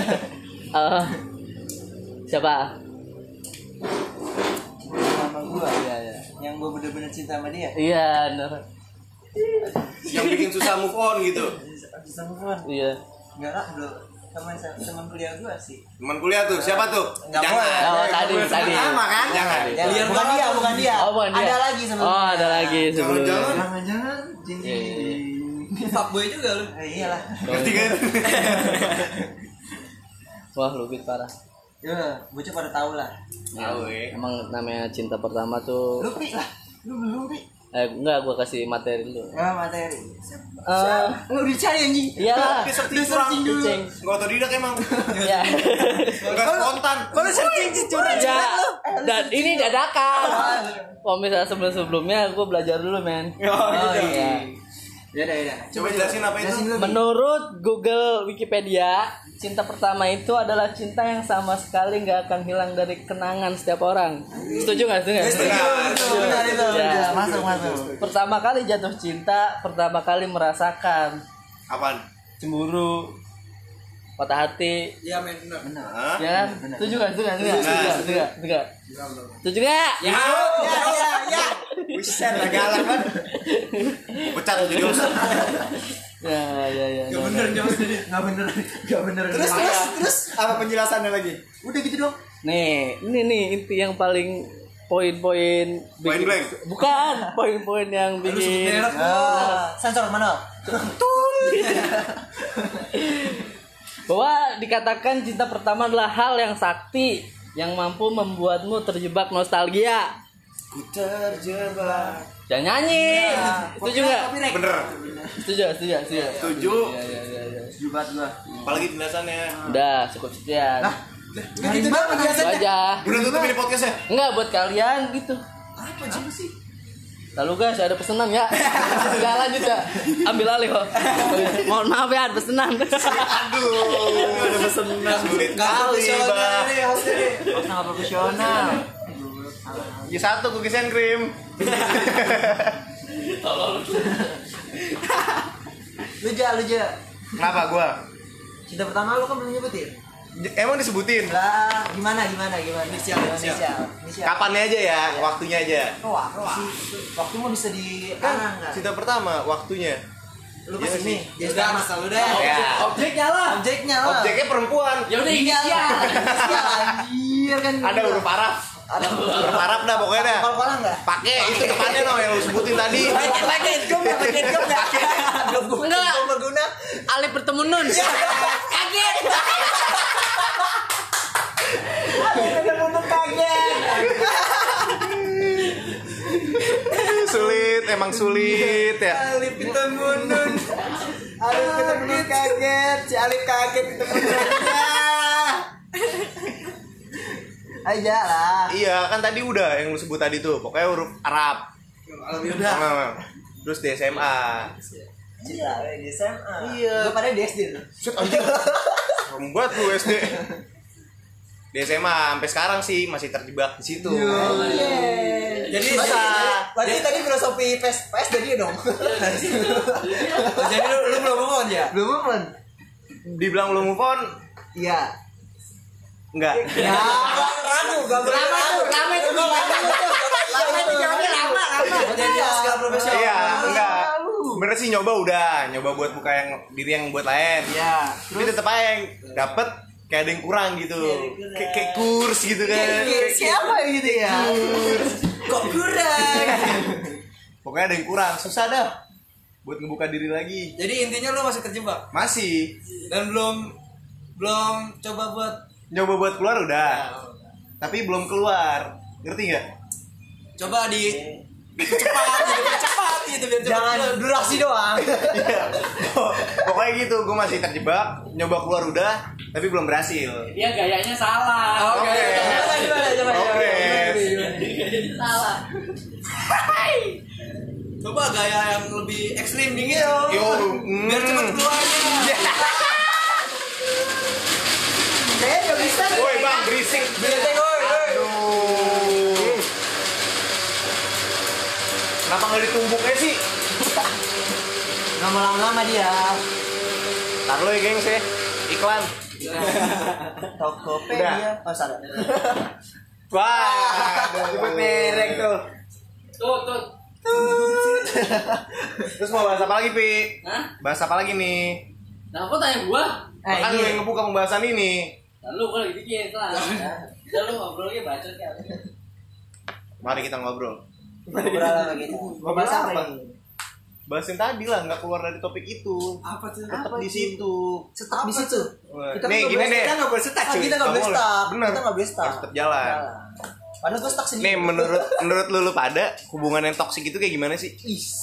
S2: Eh, siapa?
S3: Sama gua.
S2: Iya, iya.
S3: Yang gua bener-bener cinta sama dia.
S2: Iya, bener.
S1: Yang bikin susah move on gitu.
S3: Bisa move on.
S2: Iya.
S3: Enggak lah, bro. Teman teman kuliah gua sih.
S1: Teman kuliah tuh, siapa tuh?
S3: Enggak boleh.
S2: Oh, tadi, tadi.
S3: Nama kan?
S1: Jangan.
S3: Ya,
S4: Liar
S3: bukan
S4: banget
S3: dia, bukan dia.
S2: Oh, bukan dia.
S3: Ada lagi sebelumnya.
S2: Oh, ada lagi sebelumnya. Iya, iya, iya.
S4: Fuckboy juga lu.
S3: Eh, iyalah.
S1: Ngerti kan?
S2: Wah, lu bit parah.
S3: Ya, bocah pada tahu lah.
S1: Tahu, eh.
S2: Emang namanya cinta pertama tuh
S3: Lu pi lah. Lu belum pi.
S2: Eh enggak gua kasih materi dulu.
S3: Ya, materi.
S2: Eh,
S3: Lu dicari anjing.
S2: iyalah.
S1: Dia searching
S3: dulu.
S2: Ceng.
S1: Nggak otodidak emang.
S2: Ya.
S1: Nggak spontan.
S3: Kalau searching sih curhat
S2: ya.
S3: lu.
S2: Dan ini dadakan. Kalau misalnya sebelum-sebelumnya gua belajar dulu, men.
S3: Oh, iya.
S2: Ya.
S3: Ya udah, ya.
S1: Coba jelasin apa itu.
S2: Menurut Google Wikipedia, cinta pertama itu adalah cinta yang sama sekali nggak akan hilang dari kenangan setiap orang. Setuju nggak? Setuju nggak?
S3: Setuju, betul, benar itu.
S2: Ya.
S3: Masuk, masuk.
S2: Pertama kali jatuh cinta, pertama kali merasakan
S1: Apaan?
S2: cemburu, patah hati,
S4: Iya bener.
S1: Hah?
S2: ya kan? Setuju nggak? Setuju nggak? Setuju nggak? Setuju nggak? Setuju nggak? Setuju nggak?
S3: Ya, ya, ya, ya. Buset lah galak kan.
S1: Pecat tuh jadi host.
S2: Ya, ya, ya.
S4: Gak bener jauh sendiri.
S3: Enggak bener. Enggak bener. Terus, terus, terus apa penjelasannya lagi? Udah gitu dong.
S2: Nih, ini nih inti yang paling poin-poin
S1: Point blank.
S2: bukan poin-poin yang bikin
S3: Ah, sensor mana?
S2: bahwa dikatakan cinta pertama adalah hal yang sakti yang mampu membuatmu terjebak nostalgia.
S3: Ku terjebak.
S2: Jangan nyanyi. Setuju nggak?
S1: Bener.
S2: Setuju, setuju, setuju.
S1: Setuju.
S2: Ya, ya, ya, ya.
S3: Jubat gua.
S1: Apalagi penjelasannya.
S2: Udah, cukup sekian.
S3: Garing banget
S2: Itu
S3: penjelasannya.
S2: aja.
S1: Udah tutup ini podcastnya.
S2: Enggak buat kalian gitu.
S4: Apa juga sih?
S2: Lalu guys ada pesanan ya. Enggak lanjut ya. Ambil alih kok. Mohon maaf ya ada pesanan.
S1: Aduh. Ada pesenan. Sulit
S4: Gak
S1: kali,
S4: profesional.
S3: Sangat profesional.
S1: Ya satu cookies and cream.
S3: Lu ja, lu ja.
S1: Kenapa gua?
S3: Cinta pertama lu kan belum nyebutin.
S1: Emang disebutin?
S3: Lah, gimana gimana gimana?
S4: Inisial, inisial.
S3: inisial.
S1: Kapannya aja ya, waktunya aja.
S3: Oh, waktu sih. Waktu mah bisa di
S1: Kan
S3: kan?
S1: cerita pertama waktunya.
S3: Lu
S1: Iya
S3: ke sini.
S1: sih.
S3: Jadi
S4: Udah,
S3: sama.
S4: asal udah.
S1: Ya.
S2: Objeknya lah.
S3: Objeknya lah.
S1: Objeknya perempuan.
S2: Ya udah inisial.
S3: Inisial anjir kan.
S1: Ada huruf Arab. Arab dah pokoknya dah.
S3: Kalau kolang enggak?
S1: Pakai itu depannya no yang lu sebutin tadi.
S3: Pakai gum ya, pakai gum ya.
S2: Enggak.
S3: Gum berguna.
S2: Alif bertemu Nun.
S3: Kaget. Untuk kaget.
S1: sulit, emang sulit ya.
S3: Alif ketemu Nun. Alif ketemu Nun kaget. Si Alif kaget ketemu. Aja lah.
S1: Iya, kan tadi udah yang lu sebut tadi tuh. Pokoknya huruf Arab.
S4: Alhamdulillah udah.
S1: Nah, Terus di SMA.
S3: Iya, di SMA.
S1: Iya.
S3: Gue pada di SD tuh.
S1: Set anjing. Membuat lu SD. Di SMA sampai sekarang sih masih terjebak di situ.
S3: Iya.
S4: Jadi
S1: Masa?
S3: Berarti tadi filosofi PES PES dari dia dong.
S4: jadi lu, lu belum move on ya?
S3: Belum kan?
S1: Dibilang lu move on?
S3: Iya.
S1: Enggak.
S3: Ya, ragu, gak boleh ragu. Lama itu, lama itu. Lama itu jawabnya lama, lama.
S4: Jadi segala profesional.
S1: Iya, enggak. Bener sih nyoba udah, nyoba buat buka yang diri yang buat lain.
S3: Iya.
S1: Tapi tetep aja yang dapet kayak ada yang kurang gitu. Kayak kayak kurs gitu kan. Kayak-
S3: Siapa gitu ya? Kok kurang?
S1: Pokoknya ada yang kurang, susah dah buat ngebuka diri lagi.
S4: Jadi intinya lu masih terjebak
S1: Masih
S4: dan belum belum coba buat
S1: nyoba buat keluar udah. Tapi belum keluar. Ngerti nggak?
S4: coba di cepat gitu, biar cepat gitu biar cepat.
S3: Jangan durasi doang.
S1: Iya. Pokoknya gitu, gue masih terjebak, nyoba keluar udah, tapi belum berhasil.
S2: Dia gayanya salah.
S1: Oke.
S3: Coba,
S1: Oke.
S2: Salah.
S4: Coba gaya yang lebih ekstrim dingin.
S1: Yo,
S4: Biar cepet
S1: mm.
S4: keluarnya.
S3: Saya bisa.
S1: Woi bang, berisik.
S3: Bete, Gak mau lama-lama dia.
S1: Ntar lo ya gengs ya, iklan.
S3: Tokopedia. Oh, salah.
S1: Wah, udah sebut merek tuh.
S2: Tuh, tuh.
S1: Terus mau bahas apa lagi, Pi?
S2: Hah?
S1: Bahas apa lagi nih?
S2: Nah, kok tanya gua?
S3: Eh,
S1: kan lu
S3: iya.
S1: yang ngebuka pembahasan ini.
S2: Lalu gua lagi dikit lah. Udah lu ngobrol lagi bacot ya.
S1: Mari kita ngobrol.
S3: Ngobrol apa gitu? Ngobrol apa
S1: apa?
S3: ini?
S1: Bahas yang tadi lah, nggak keluar dari topik itu.
S4: Apa tuh?
S1: Tetap di situ.
S3: Stop di situ. Kita
S1: nih,
S3: nggak
S1: gini deh.
S3: Kita nggak boleh stuck. Kita nggak boleh stuck. Kita nggak boleh stuck.
S1: Tetap jalan.
S3: Padahal gue stuck sendiri.
S1: Nih menurut menurut lu, lu pada hubungan yang toksik itu kayak gimana sih?
S3: Is.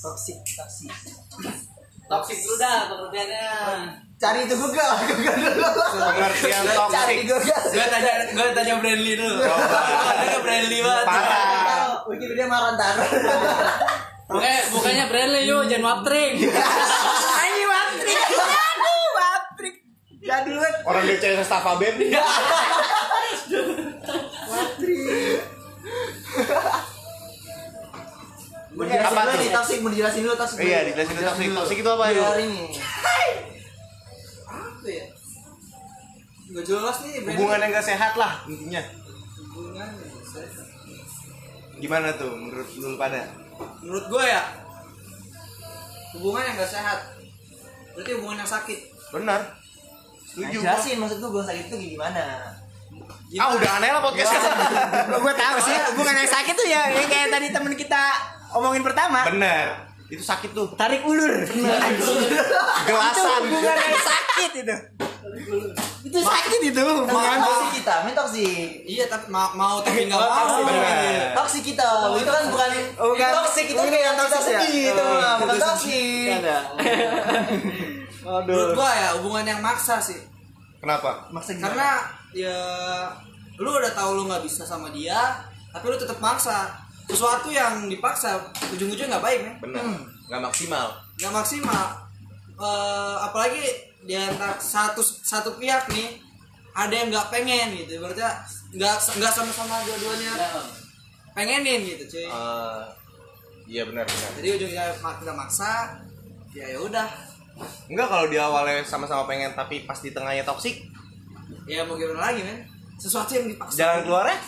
S3: Toxic, toxic.
S2: Toxic dulu dah pengertiannya.
S3: Cari itu Google, Google dulu.
S1: Pengertian
S3: Cari
S1: toksik.
S3: Google.
S4: Gue tanya, gue tanya Brandly dulu. Ada nggak Brandly banget?
S1: Parah.
S3: Wikipedia Marantar.
S2: Bukannya bukannya Bradley yuk, jangan waptring.
S3: Ini Matrik. Aduh, Matrik. Jadul banget.
S1: Orang DC Stafa Band.
S3: Matrik. Mau
S1: Apa tuh?
S3: nih toxic, mau dijelasin dulu toxic.
S1: Iya, dijelasin dulu toxic. Toxic itu apa, yuk?
S3: Biar ini.
S4: Apa ya? Gak jelas nih.
S1: Hubungan yang gak sehat lah intinya.
S4: Hubungan yang sehat.
S1: Gimana tuh menurut lu pada?
S4: Menurut gue ya hubungan yang gak sehat. Berarti hubungan yang sakit.
S1: Benar.
S3: Nah,
S1: Setuju.
S3: jelasin maksud lu gue sakit itu gimana?
S1: Ah udah aneh lah podcastnya.
S3: gue tahu sih hubungan yang sakit tuh ya yang kayak tadi temen kita omongin pertama
S1: Bener. Itu sakit tuh.
S3: tarik ulur.
S1: Gelasan.
S3: itu hubungan yang sakit itu. Itu sakit itu. Hubungan toksik kita main toksik.
S4: Iya tapi mau, mau tapi nggak mau.
S3: Toksik. Kita. Itu kan bukan bukan. toksik itu kayak kita sedih itu bukan toksik.
S4: Menurut gua ya hubungan yang maksa sih.
S1: Kenapa?
S3: maksud
S4: Karena ya lu udah tahu lu nggak bisa sama dia, tapi lu tetap maksa. Sesuatu yang dipaksa ujung-ujungnya nggak baik, men.
S1: Bener. Nggak maksimal.
S4: Nggak maksimal. Eh, apalagi di antara satu satu pihak nih ada yang nggak pengen gitu. Berarti nggak nggak sama-sama dua-duanya pengenin gitu, cuy.
S1: Eh, iya benar benar.
S4: Jadi ujungnya kita maksa, ya ya udah.
S1: Enggak kalau di awalnya sama-sama pengen tapi pas di tengahnya toksik
S4: ya mau gimana lagi men sesuatu yang dipaksa
S1: jalan keluarnya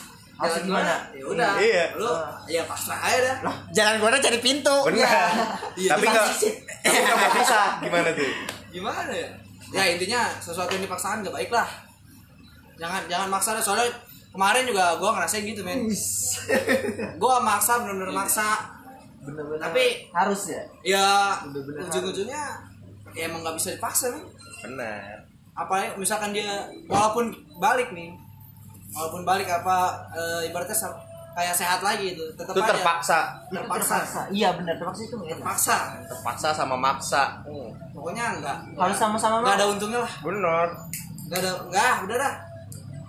S3: Harus
S4: Jalan
S3: gimana?
S4: ya udah.
S1: Iya.
S4: lu ya pasrah aja dah.
S3: Jalan keluarnya cari pintu.
S1: benar
S4: Iya,
S1: tapi nggak tapi nggak mau pisah. Gimana tuh?
S4: Gimana ya? Ya intinya sesuatu yang dipaksakan gak baik lah. Jangan jangan maksa deh. soalnya kemarin juga gue ngerasain gitu men. Gue maksa bener-bener maksa.
S3: Bener-bener.
S4: Tapi-
S3: harus ya.
S4: ya ujung-ujungnya ya emang gak bisa dipaksa men.
S1: Benar
S4: apa misalkan dia walaupun balik nih walaupun balik apa e, ibaratnya kayak sehat lagi itu tetap
S1: itu
S4: aja.
S1: terpaksa.
S4: Terpaksa.
S3: Iya benar, terpaksa itu nggak enak.
S4: terpaksa.
S1: Terpaksa sama maksa.
S4: Pokoknya enggak
S3: Harus sama-sama
S4: nggak
S3: mau.
S4: ada untungnya lah.
S1: Benar
S4: nggak ada nggak udah dah.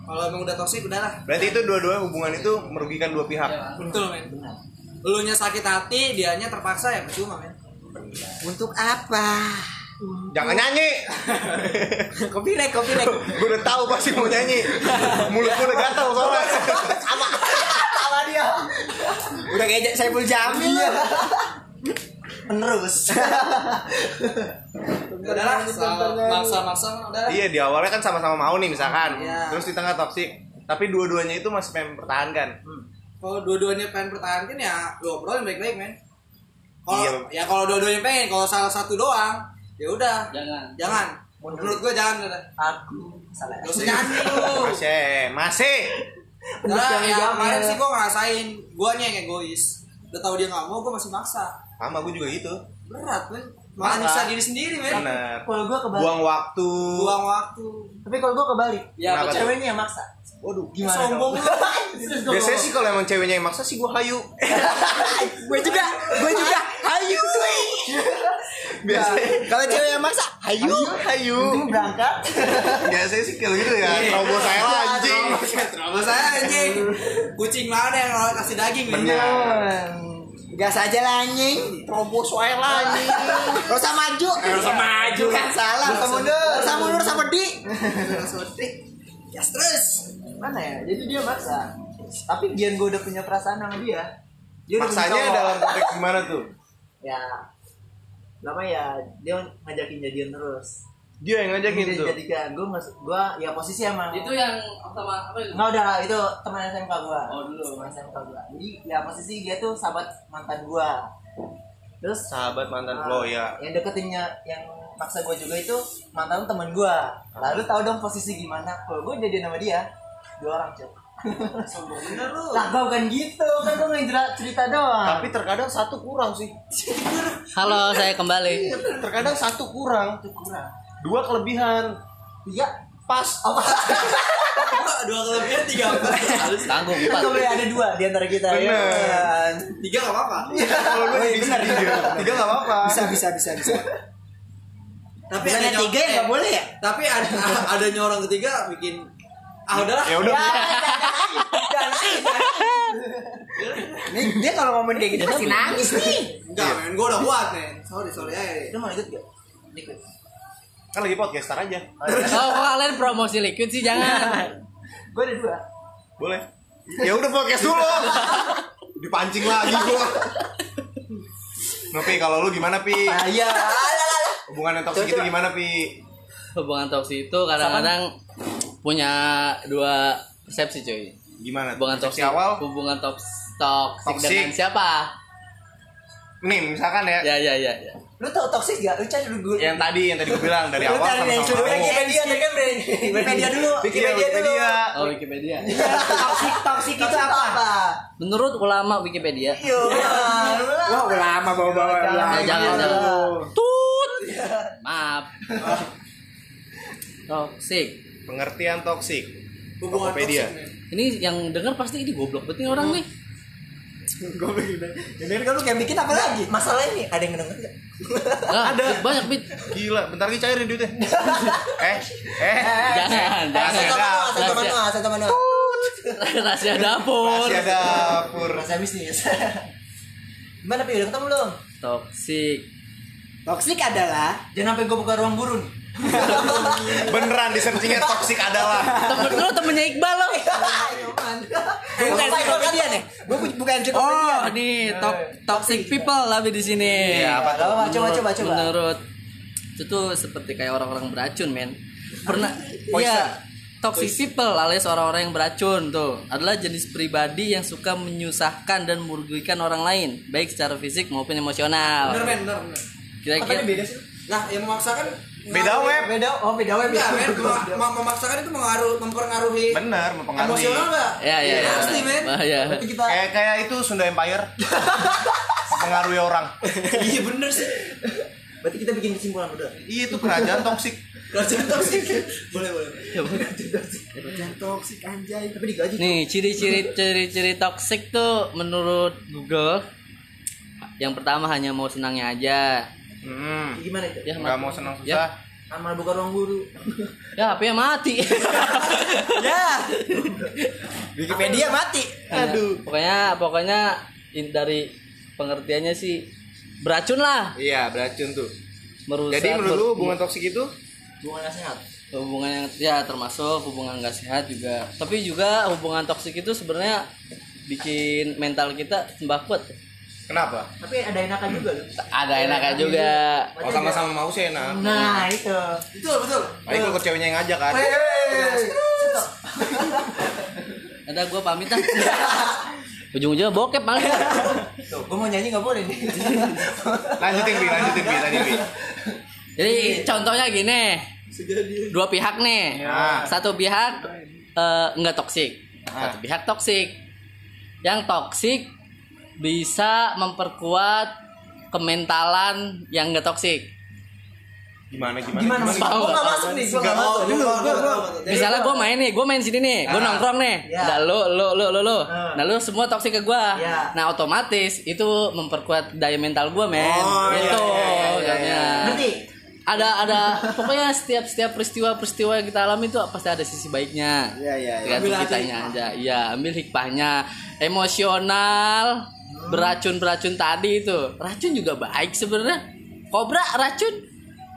S4: Kalau emang udah toksik udah lah.
S1: Berarti itu dua-dua hubungan itu merugikan dua pihak.
S4: Betul men. Lu nya sakit hati dianya terpaksa ya percuma men.
S3: Untuk apa?
S1: Jangan nyanyi
S3: Kopi rek, kopi rek.
S1: gue udah tahu pasti mau nyanyi mulut gue udah gatal soalnya
S3: sama sama dia. Udah kayak Saiful Jamil. Penerus.
S4: udah lah maksa maksa udah lah.
S1: iya di awalnya kan sama-sama mau nih misalkan
S4: Iya.
S1: terus di tengah toksik tapi dua-duanya itu masih pengen mempertahankan
S4: kalau dua-duanya pengen pertahankan ya lu obrolin baik-baik men kalau
S1: Iya.
S4: ya kalau dua-duanya pengen kalau salah satu doang ya udah.
S2: Jangan.
S4: jangan. Menurut gua jangan udah
S3: Aku salah.
S4: gak usah nyanyi lu
S1: masih masih.
S4: Karena ya kemarin sih gua ngerasain. Guanya yang egois. Udah tahu dia nggak mau gua masih maksa.
S1: Sama gue juga gitu.
S4: Berat men. Malah nyiksa diri sendiri men.
S1: Benar
S3: Kalau gua kebalik.
S1: buang waktu.
S4: Buang waktu.
S3: Tapi kalau gua kebalik.
S4: ya
S3: Ceweknya yang maksa.
S1: waduh
S3: Gimana?
S4: sombong lu
S1: biasanya sih kalau emang ceweknya yang maksa sih gue hayu.
S3: Gue juga, gue juga. Hayu.
S1: Biasanya
S3: Kalau cewek yang maksa, hayu.
S1: hayu
S3: berangkat.
S1: biasanya sih kayak gitu ya terobos saya lah anjing
S4: Terus saya anjing kucing mana yang kasih daging men
S1: Bener.
S3: Gas aja lah anjing.
S1: terobos saya lah anjing
S3: Gak usah maju. Gak usah maju kan salah. Gak usah mundur. Gak usah mundur sama di.
S4: ya terus
S3: Mana ya? Jadi dia maksa. Tapi Gian gue udah punya perasaan sama dia. Dia
S1: maksanya dalam konteks gimana tuh
S3: ya lama ya? Dia ngajakin jadian terus.
S1: Dia yang ngajakin
S3: dia
S1: tuh?
S3: jadikan gue nggak gue ya posisi emang.
S2: Itu yang sama apa itu?
S3: nggak udah itu teman SMK gue
S2: Oh, dulu.
S3: teman SMK gue jadi ya posisi dia tuh sahabat mantan gue terus
S1: sahabat mantan
S3: ah,
S1: lo ya?
S3: yang deketinnya yang maksa gue juga itu mantan temen gue lalu tahu dong posisi gimana. Kalau gue jadian sama dia dua orang cok.
S4: Sombong bener lu.
S3: Lah bukan gitu. Kan gue nggak cerita doang.
S1: Tapi terkadang satu kurang sih
S2: Halo, saya kembali.
S1: terkadang satu kurang.
S3: Itu kurang.
S1: Dua kelebihan.
S3: Iya
S1: pas.
S3: Apa
S4: dua kelebihan tiga
S2: Harus tanggung empat.
S3: nggak boleh ada dua di antara kita ya.
S1: Bener.
S3: kan?
S4: tiga nggak apa-apa.
S1: Kalau lu
S3: Oh, iya,
S1: bisa
S3: benar,
S1: tiga. tiga nggak apa-apa.
S3: Bisa bisa bisa bisa.
S4: Tapi
S3: Bukannya
S4: adanya-
S3: tiga ya nggak boleh ya?
S4: tapi ada adanya orang ketiga bikin ah udahlah.
S1: Ya udah
S3: nih dia kalau ngomong kayak gitu pasti nangis. nih.
S4: Enggak men gue udah kuat men. Sorry sorry aja
S3: lu mau ikut gak? Ikut.
S1: Kan lagi podcaster aja.
S2: Oh, kok kalian promosi liquid sih jangan.
S3: gue ada dua.
S1: Boleh. Ya udah podcast dulu. Dipancing lagi gua. Nopi kalau lu gimana Pi?
S3: ah iya.
S1: Hubungan yang toksik itu gimana Pi?
S2: Hubungan toksik itu kadang-kadang punya dua persepsi cuy.
S1: Gimana?
S2: Hubungan toksik
S1: awal?
S2: hubungan toks toksik
S1: Toksik.
S2: dengan siapa?
S1: nih misalkan ya
S2: Ya ya ya ya.
S3: lu tau toxic gak lu cari dulu
S1: yang tadi yang tadi gue bilang dari
S3: lu
S1: awal
S3: cari yang
S1: sama-sama
S3: sudah
S1: mau.
S3: Wikipedia kan Wikipedia dulu
S1: Iya,
S3: Wikipedia dulu
S1: Wikipedia.
S2: Oh Wikipedia.
S3: toxic toxic itu apa
S2: Menurut ulama Wikipedia.
S3: Yo, wah lama bawa-bawa
S2: Ya, jangan jangan. Tut. Maaf. Toksik.
S1: pengertian toksik
S4: hubungan
S1: Tokopedia.
S4: toksik men.
S2: Ini yang denger pasti ini goblok betul nih orang nih.
S3: Jadi kan lu kayak bikin apa lagi? Masalah ini ada yang ngedenger gak?
S2: Nah, ada banyak bit.
S1: gila bentar lagi cairin duitnya eh eh
S2: Jangan,
S3: Satu
S2: jangan.
S3: manual, satu
S2: Rahasia.
S3: manual, satu manual.
S2: Rahasia dapur.
S1: ada dapur
S3: Rahasia bisnis. Gimana Pi? Udah ketemu belum?
S2: Toksik.
S3: Toxic adalah jangan sampai gue buka ruang gurun.
S1: Beneran di searchingnya toksik adalah
S2: Temen lu temennya Iqbal lo.
S3: Gue bukan ensiklopedia nih. Gue bukan ensiklopedia.
S2: Oh, nih top toxic people lah di sini.
S1: Iya, apa?
S3: Coba coba coba coba.
S2: Menurut itu tuh seperti kayak orang-orang beracun, men. Pernah. Iya. Toxic people alias orang-orang yang beracun tuh adalah jenis pribadi yang suka menyusahkan dan merugikan orang lain, baik secara fisik maupun emosional.
S4: Bener bener bener.
S2: Kira-kira
S3: beda sih?
S4: Nah, yang memaksakan
S1: Beda web.
S3: Beda, oh beda web
S4: Enggak, men. Mem- mem- memaksakan itu mengaruh mempengaruhi
S1: Bener, mempengaruhi.
S4: emosional enggak?
S2: Ya ya ya.
S4: Pasti, men.
S2: Bahaya.
S3: Berarti kita
S1: Kayak kayak itu Sunda Empire. mempengaruhi orang.
S4: Iya bener sih.
S3: berarti kita bikin kesimpulan udah.
S1: Iya itu kerajaan toksik.
S4: Kerajaan toksik. boleh, boleh.
S3: Jangan toksik anjay. Tapi digaji.
S2: Nih ciri-ciri ciri-ciri toxic tuh menurut Google yang pertama hanya mau senangnya aja.
S1: Hmm.
S3: Gimana itu?
S2: Ya,
S1: Gak
S2: mat-
S1: mau senang
S2: Ya.
S1: susah.
S3: Amal bukan ruang guru.
S2: Ya HP-nya mati.
S3: ya. Wikipedia mati.
S2: Aduh. Pokoknya pokoknya dari pengertiannya sih beracun lah,
S1: Iya beracun tuh.
S2: merusak.
S1: Jadi menurut lu hubungan toksik itu
S3: Hubungan gak sehat.
S2: hubungan yang ya termasuk hubungan gak sehat juga. Tapi juga hubungan toksik itu sebenarnya bikin mental kita tambah kuat.
S1: Kenapa?
S3: Tapi ada enaknya juga loh.
S2: Ada enaknya juga.
S1: Oh sama-sama mau sih enak.
S3: Nah, itu.
S4: Betul, betul.
S1: Baik kalau ke ceweknya yang ngajak kan.
S2: Ada gua pamit ah. Ujung-ujungnya bokep malah.
S3: Tuh, gua mau nyanyi gak boleh nih.
S1: Lanjutin bi, lanjutin bi tadi bi.
S2: Jadi contohnya gini, dua pihak nih,
S1: Ya.
S2: satu pihak eh, nggak toksik,
S1: Ah.
S2: satu pihak toksik. Yang toksik bisa memperkuat kementalan yang nggak toksik.
S1: Gimana gimana?
S3: Gimana sih?
S2: Mau
S3: Gua
S2: nggak?
S3: gak masuk nih, gua gak
S1: Nggak
S3: masuk.
S1: mau.
S3: Dulu, gua gua.
S2: Misalnya gue main nih, gue main sini nih, gue
S1: Ah.
S2: nongkrong nih,
S3: Ya.
S2: nah lu lu lu lu lu,
S3: Ah.
S2: nah lu semua toksik ke gue,
S3: Ya.
S2: nah otomatis itu memperkuat daya mental gue men,
S1: Oh, iya, iya, iya,
S2: makanya.
S3: Ngerti?
S2: ada ada pokoknya setiap setiap peristiwa peristiwa yang kita alami itu pasti ada sisi baiknya
S3: Iya, iya, iya.
S2: tergantung
S4: Ambil
S2: kitanya aja iya ambil hikmahnya emosional beracun beracun tadi itu racun juga baik sebenarnya kobra racun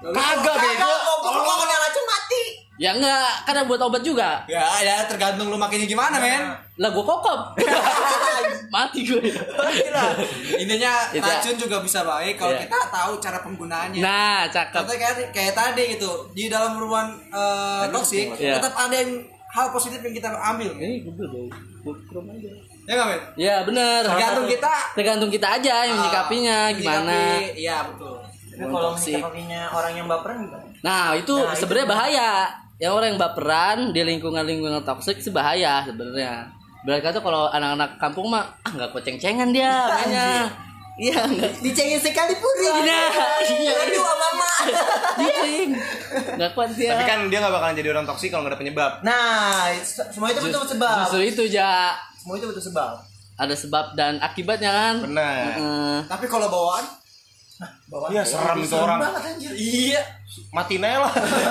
S1: Kagak bego.
S3: Kalau gua kena racun mati.
S2: ya enggak karena buat obat juga
S4: Ya, ya tergantung lu makinnya gimana, men.
S2: lah gue kokop mati gue
S4: Intinya
S2: Itu.
S4: racun juga bisa baik kalau
S2: Iya.
S4: kita tahu cara penggunaannya.
S2: nah cakep
S4: Contohnya kayak, kayak tadi gitu di dalam hubungan eh, toksik
S2: Iya.
S4: tetap ada yang hal positif yang kita ambil.
S2: ini gue dong
S4: Ya nggak men?
S2: ya bener
S4: Tergantung kita
S2: tergantung kita aja yang menyikapinya gimana
S4: Menyikapi- Iya betul.
S3: Tapi kalau menyikapinya orang yang baperan gimana?
S2: Nah itu
S3: Nah, itu
S2: sebenarnya bahaya. Yang orang yang baperan di lingkungan-lingkungan toksik sih bahaya sebenarnya. Berarti kata kalau anak-anak kampung mah ah nggak kocengan dia mainnya. Iya nggak.
S3: Dicengin sekali pun
S2: Nah, iya.
S3: Aduh, mama.
S2: Dicing. Nggak kuat dia.
S1: Tapi kan dia gak bakalan jadi orang toksik kalau gak ada penyebab.
S3: Nah, se- semua itu betul sebab.
S2: Justru itu ja
S3: Semua itu betul sebab.
S2: ada sebab dan akibatnya kan.
S1: Benar.
S2: Heeh.
S4: Tapi kalau bawaan
S3: Bawaan
S1: Iya, serem itu orang.
S3: banget anjir.
S4: Iya.
S1: Mati lah.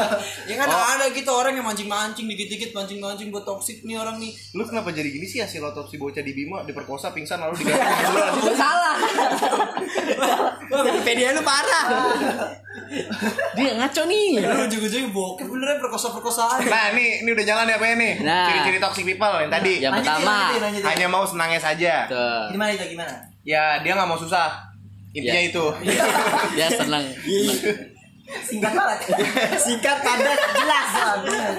S4: Ya kan ada gitu orang yang mancing-mancing dikit-dikit mancing-mancing buat toksik nih orang nih.
S1: Lu kenapa jadi gini sih hasil otopsi bocah di Bima diperkosa pingsan lalu diganti
S2: Itu salah.
S4: Wah, Wikipedia lu parah.
S2: Dia ngaco nih.
S4: Lu ujung-ujungnya bokep beneran perkosa-perkosaan.
S1: Nah, ini ini udah jalan ya apa ya nih?
S2: Nah.
S1: Ciri-ciri toxic people yang tadi.
S2: Yang pertama.
S1: Hanya mau senangnya saja.
S2: Tuh.
S3: Gimana itu gimana?
S1: Ya, dia nggak mau susah. Intinya
S2: Ya.
S1: itu.
S2: Dia senang.
S3: Singkat banget. Singkat padat jelas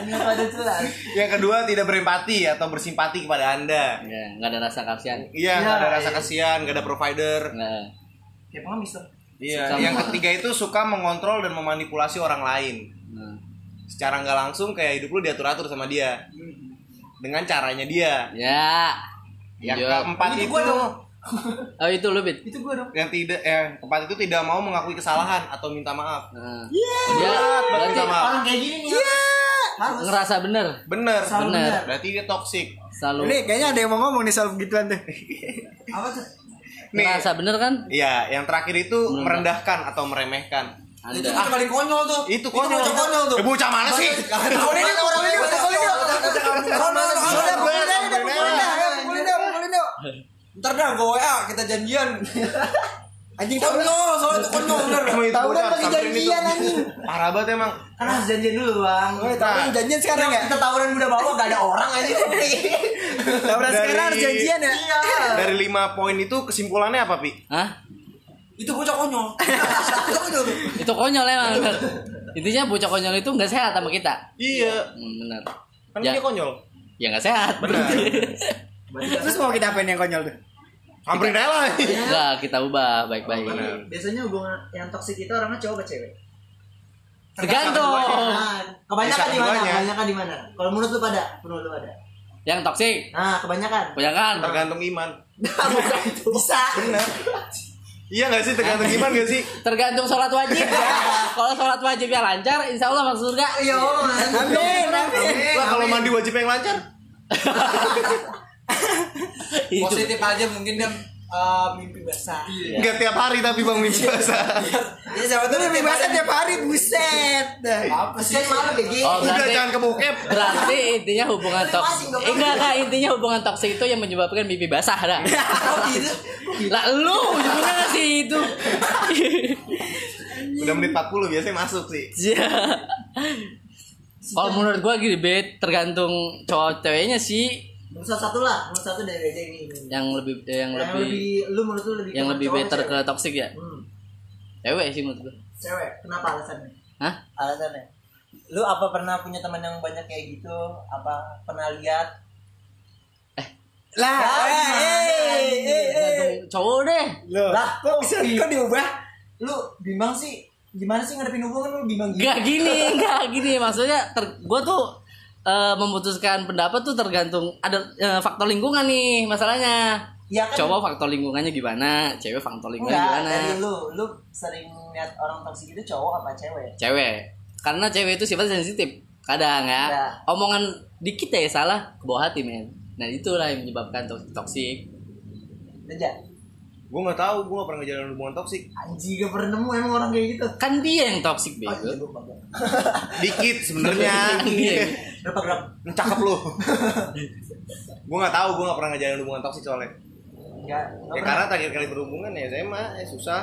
S3: Singkat padat jelas.
S1: Yang kedua, tidak berempati atau bersimpati kepada Anda.
S2: Ya, nggak ada rasa kasihan.
S1: Iya,
S3: Ya,
S1: nggak ada rasa
S3: iya.
S1: kasihan, nggak ada provider.
S2: Nggak.
S3: Kayak pengemis.
S1: Iya. Yang ketiga itu suka mengontrol dan memanipulasi orang lain.
S2: Nah.
S1: Secara nggak langsung kayak hidup lu diatur-atur sama dia. Dengan caranya dia.
S2: Ya.
S1: Yang
S2: Iya.
S1: keempat
S3: Itu.
S2: Oh itu lu bit.
S3: Itu gua dong.
S1: yang tidak eh keempat itu tidak mau mengakui kesalahan atau minta maaf.
S2: Nah.
S3: Iya.
S2: Dia berarti
S1: Minta maaf.
S3: Orang kayak gini nih. Harus.
S2: ngerasa bener.
S1: Bener.
S3: Selalu
S2: Bener.
S3: benar.
S1: Berarti dia toxic.
S2: Selalu
S5: kayaknya ada yang mau ngomong nih soal begituan deh.
S3: Apa tuh?
S1: Nih.
S2: ngerasa bener kan?
S1: Iya, yang terakhir itu merendahkan atau meremehkan.
S4: Itu
S2: Anda.
S4: kan paling konyol tuh.
S1: Itu konyol.
S4: bocah konyol tuh.
S1: Eh, bocah mana sih?
S4: Orang ini orang ini orang ini Ntar dah gue WA kita janjian. Anjing konyol, soalnya itu konyol bener.
S5: Tahu kan lagi janjian, anjing.
S1: Parah banget emang.
S3: Kan harus janjian dulu bang.
S5: Tapi janjian sekarang ya?
S3: Kita tawuran udah bawa gak ada orang aja.
S5: Tawaran
S1: Dari-
S5: sekarang harus janjian ya?
S3: Iya.
S1: Dari lima poin itu kesimpulannya apa, Pi?
S2: Hah?
S4: Itu bocah konyol. Itu konyol tuh.
S2: Itu konyol emang bener. Intinya bocah konyol itu nggak sehat sama kita.
S1: Iya.
S2: Hmm, bener.
S1: Kan
S2: Ya.
S1: dia konyol.
S2: ya nggak sehat
S1: Benar.
S5: Terus mau kita apain yang konyol tuh?
S1: Aja lah.
S2: Enggak, kita ubah baik-baik.
S1: Benar.
S3: Biasanya hubungan yang toksik itu orangnya cowok apa cewek?
S2: Tergantung.
S3: Nah, kebanyakan di mana? Kebanyakan di mana? Kalau menurut lu pada, menurut lu pada.
S2: Yang toksik,
S3: Nah, kebanyakan.
S2: kebanyakan.
S1: Tergantung iman.
S3: Itu. Bisa.
S1: Benar. Iya gak sih tergantung iman gak sih?
S2: Tergantung sholat wajib. Kalau sholat wajibnya lancar, insya Allah masuk surga.
S3: Iya,
S5: Amin, amin.
S1: Lah kalau mandi wajib yang lancar.
S4: Positif aja mungkin dia eh, mimpi basah.
S1: Enggak tiap hari tapi Bang mimpi basah.
S5: Ya siapa tuh lebih bahasa tiap hari buset.
S4: Apa sih?
S3: Sen malu kayak gini.
S2: Oh,
S1: Udah jangan ke bokep.
S2: berarti intinya hubungan toksik. Eh, enggak, enggak, intinya hubungan toksik itu yang menyebabkan mimpi basah, dah.
S3: Oh, gitu.
S2: Lah lu nggak sih itu?
S1: Udah menit 40 biasanya masuk sih.
S2: Iya. Kalau menurut gua gini, bet tergantung cowok ceweknya sih
S3: salah satu lah, menurut satu dari aja ini.
S2: yang lebih yang,
S3: Yang
S2: lebih,
S3: lebih, lu menurut lu lebih
S2: yang lebih better
S3: apa
S2: ke
S3: cewek?
S2: toksik ya.
S3: Hmm.
S2: Cewek sih menurut gua.
S3: Cewek, kenapa alasannya?
S2: Hah?
S3: Alasannya? Lu apa pernah punya teman yang banyak kayak gitu? Apa pernah lihat?
S5: Lah, eh,
S3: gimana?
S5: eh, eh, eh.
S2: Tergantung cowok deh.
S5: Loh,
S3: Lah,
S5: kok bisa kok diubah?
S3: Lu bimbang sih? Gimana sih ngadepin hubungan lu bimbang gitu?
S2: Enggak gini, enggak gini. Maksudnya ter, gua tuh eh, memutuskan pendapat tuh tergantung ada eh, faktor lingkungan nih masalahnya.
S3: Ya kan?
S2: Cowok faktor lingkungannya gimana, cewek faktor lingkungannya
S3: Enggak,
S2: gimana?
S3: dari lu, lu sering lihat orang toksik itu cowok apa cewek?
S2: Cewek. Karena cewek itu sifatnya sensitif. Kadang ya.
S3: Ya.
S2: Omongan dikit ya salah ke bawah hati, men. Nah, itulah yang menyebabkan tok- toksik.
S3: Aja.
S1: Gue gak tahu, gue gak pernah ngejalanin hubungan toksik.
S3: Anjing gak pernah nemu emang orang kayak gitu.
S2: Kan dia yang toksik,
S3: Oh, iya,
S2: bego.
S3: lu bangga.
S1: Dikit sebenarnya.
S2: Iya.
S3: Berapa gram?
S1: Cakep lu. gue gak tahu, gue gak pernah ngejalanin hubungan toksik soalnya.
S3: Enggak.
S1: Ya karena terakhir kali berhubungan ya SMA, eh susah.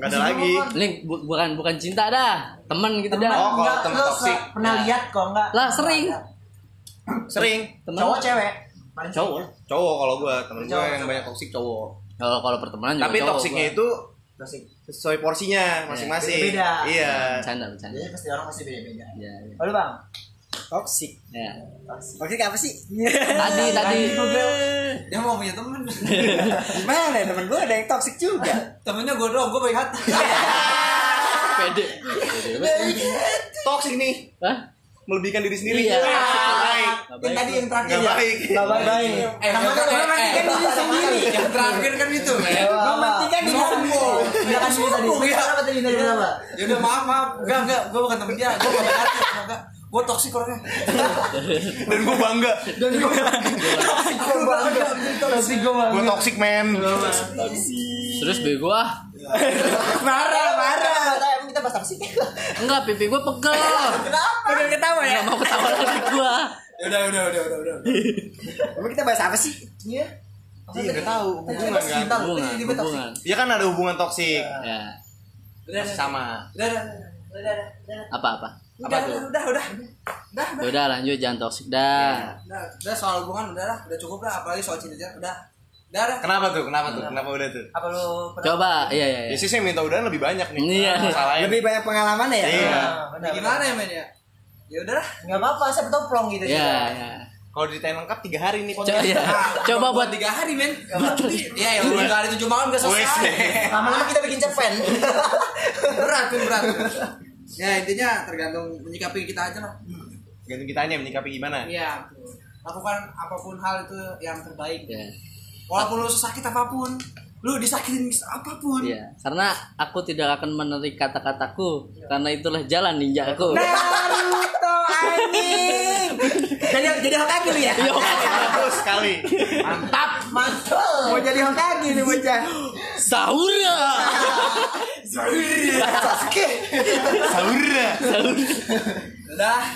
S1: Gak ada lagi.
S2: Link bu- bukan bukan cinta dah, teman gitu dah.
S1: Oh, kalau
S3: enggak,
S1: temen
S3: lu
S1: toksik.
S3: pernah lihat kok enggak?
S2: Lah, sering.
S1: Sering.
S2: Temen
S3: Cowok cewek? Paling
S2: Cowok.
S1: Cowok kalau gue, temen gue
S3: Cowok,
S1: yang
S3: cowok.
S1: banyak toksik cowok.
S2: Kalau kalau pertemanan juga
S1: Tapi
S2: cowok
S1: toksiknya
S2: gua.
S1: itu
S3: Toksik.
S1: sesuai porsinya masing-masing.
S3: Beda-beda.
S1: Iya.
S2: bercanda bercanda.
S3: Jadi pasti orang pasti beda-beda.
S2: Ya, ya.
S3: Lalu bang?
S5: Toxic.
S2: ya.
S3: Toksik.
S5: Toxic apa sih?
S2: Tadi tadi.
S4: Dia mau punya temen.
S5: Gimana ya temen gue ada yang toxic juga.
S4: Temennya gue doang, gue baik hati.
S2: Pede.
S1: Toksik nih,
S2: Hah?
S1: melebihkan diri sendiri.
S2: Iya.
S1: Nggak baik.
S2: Nggak
S3: Yang
S2: baik.
S3: tadi yang terakhir
S1: Nggak
S3: ya?
S1: baik.
S3: Nggak baik.
S4: Eh, eh,
S3: matikan
S4: eh,
S3: diri sendiri.
S4: Yang terakhir kan itu, men.
S5: Mementingkan diri sendiri.
S3: Enggak kan diri tadi.
S4: Sombong, ya.
S3: Kenapa tadi?
S4: Ya udah maaf, maaf. Enggak, enggak, gue bukan temen dia. Gue baik hati. Gue toksik orangnya.
S1: Dan gue bangga.
S3: Dan gue toksik gue bangga. Toksik gue bangga.
S1: Gue toxic man.
S2: Terus bego ah.
S5: Marah, marah.
S3: Emang kita bahas toksik?
S2: Enggak, pipi gua pegel.
S3: Kenapa?
S5: Udah ketawa ya?
S2: Enggak mau ketawa lagi gua.
S4: Ya udah, udah, udah, udah, udah.
S5: Emang kita bahas apa sih?
S3: Iya.
S1: Iya, nggak tahu. Hubungan, kan?
S2: Hubungan,
S3: toksik.
S1: Iya kan ada hubungan toksik.
S2: Ya.
S4: Udah,
S1: Masih
S4: udah.
S1: sama.
S4: Udah, udah, udah, udah, udah.
S2: Apa apa?
S4: Udah,
S1: Apa tuh?
S4: udah, udah, udah. Udah,
S2: Ya udah lanjut jangan toksik dah.
S4: udah, udah soal hubungan udah lah, udah cukup lah, apalagi soal cinta udah. Udah, udah.
S1: Kenapa tuh? Kenapa tuh? Kenapa udah tuh?
S3: Apa lu pernah?
S2: Coba, iya iya.
S1: Ya
S2: iya.
S1: sih saya minta udahan lebih banyak nih.
S2: Iya.
S1: Masalahnya.
S5: Lebih banyak pengalaman ya?
S1: Iya.
S3: Nah, benar,
S4: Gimana ya, men ya? Ya udah lah.
S3: Enggak apa-apa, siapa tahu plong gitu
S2: Iya,
S3: juga.
S2: iya.
S1: Kalau diceritain lengkap tiga hari nih
S2: Coba, iya. Coba buat
S4: tiga hari, men. Iya, yang tiga hari tujuh malam udah
S1: Wes,
S4: selesai.
S3: Lama-lama kita bikin cerpen.
S4: berat tuh berat ya intinya tergantung menyikapi kita aja lah
S1: Gantung kitanya menyikapi gimana?
S4: iya lakukan apa pun hal itu yang terbaik
S2: ya.
S4: walaupun lu sesakit apa pun lu disakitin apa pun
S2: Iya, karena aku tidak akan menarik kata-kataku karena itulah jalan ninjaku.
S5: Naruto anjing. Jadi jadi Hokage lu ya?
S2: Iya.
S1: Bagus sekali.
S2: Mantap.
S3: Mantul.
S5: Mau jadi Hokage nih bocah.
S2: Saura.
S3: Sasuke.
S1: Saura.
S4: udah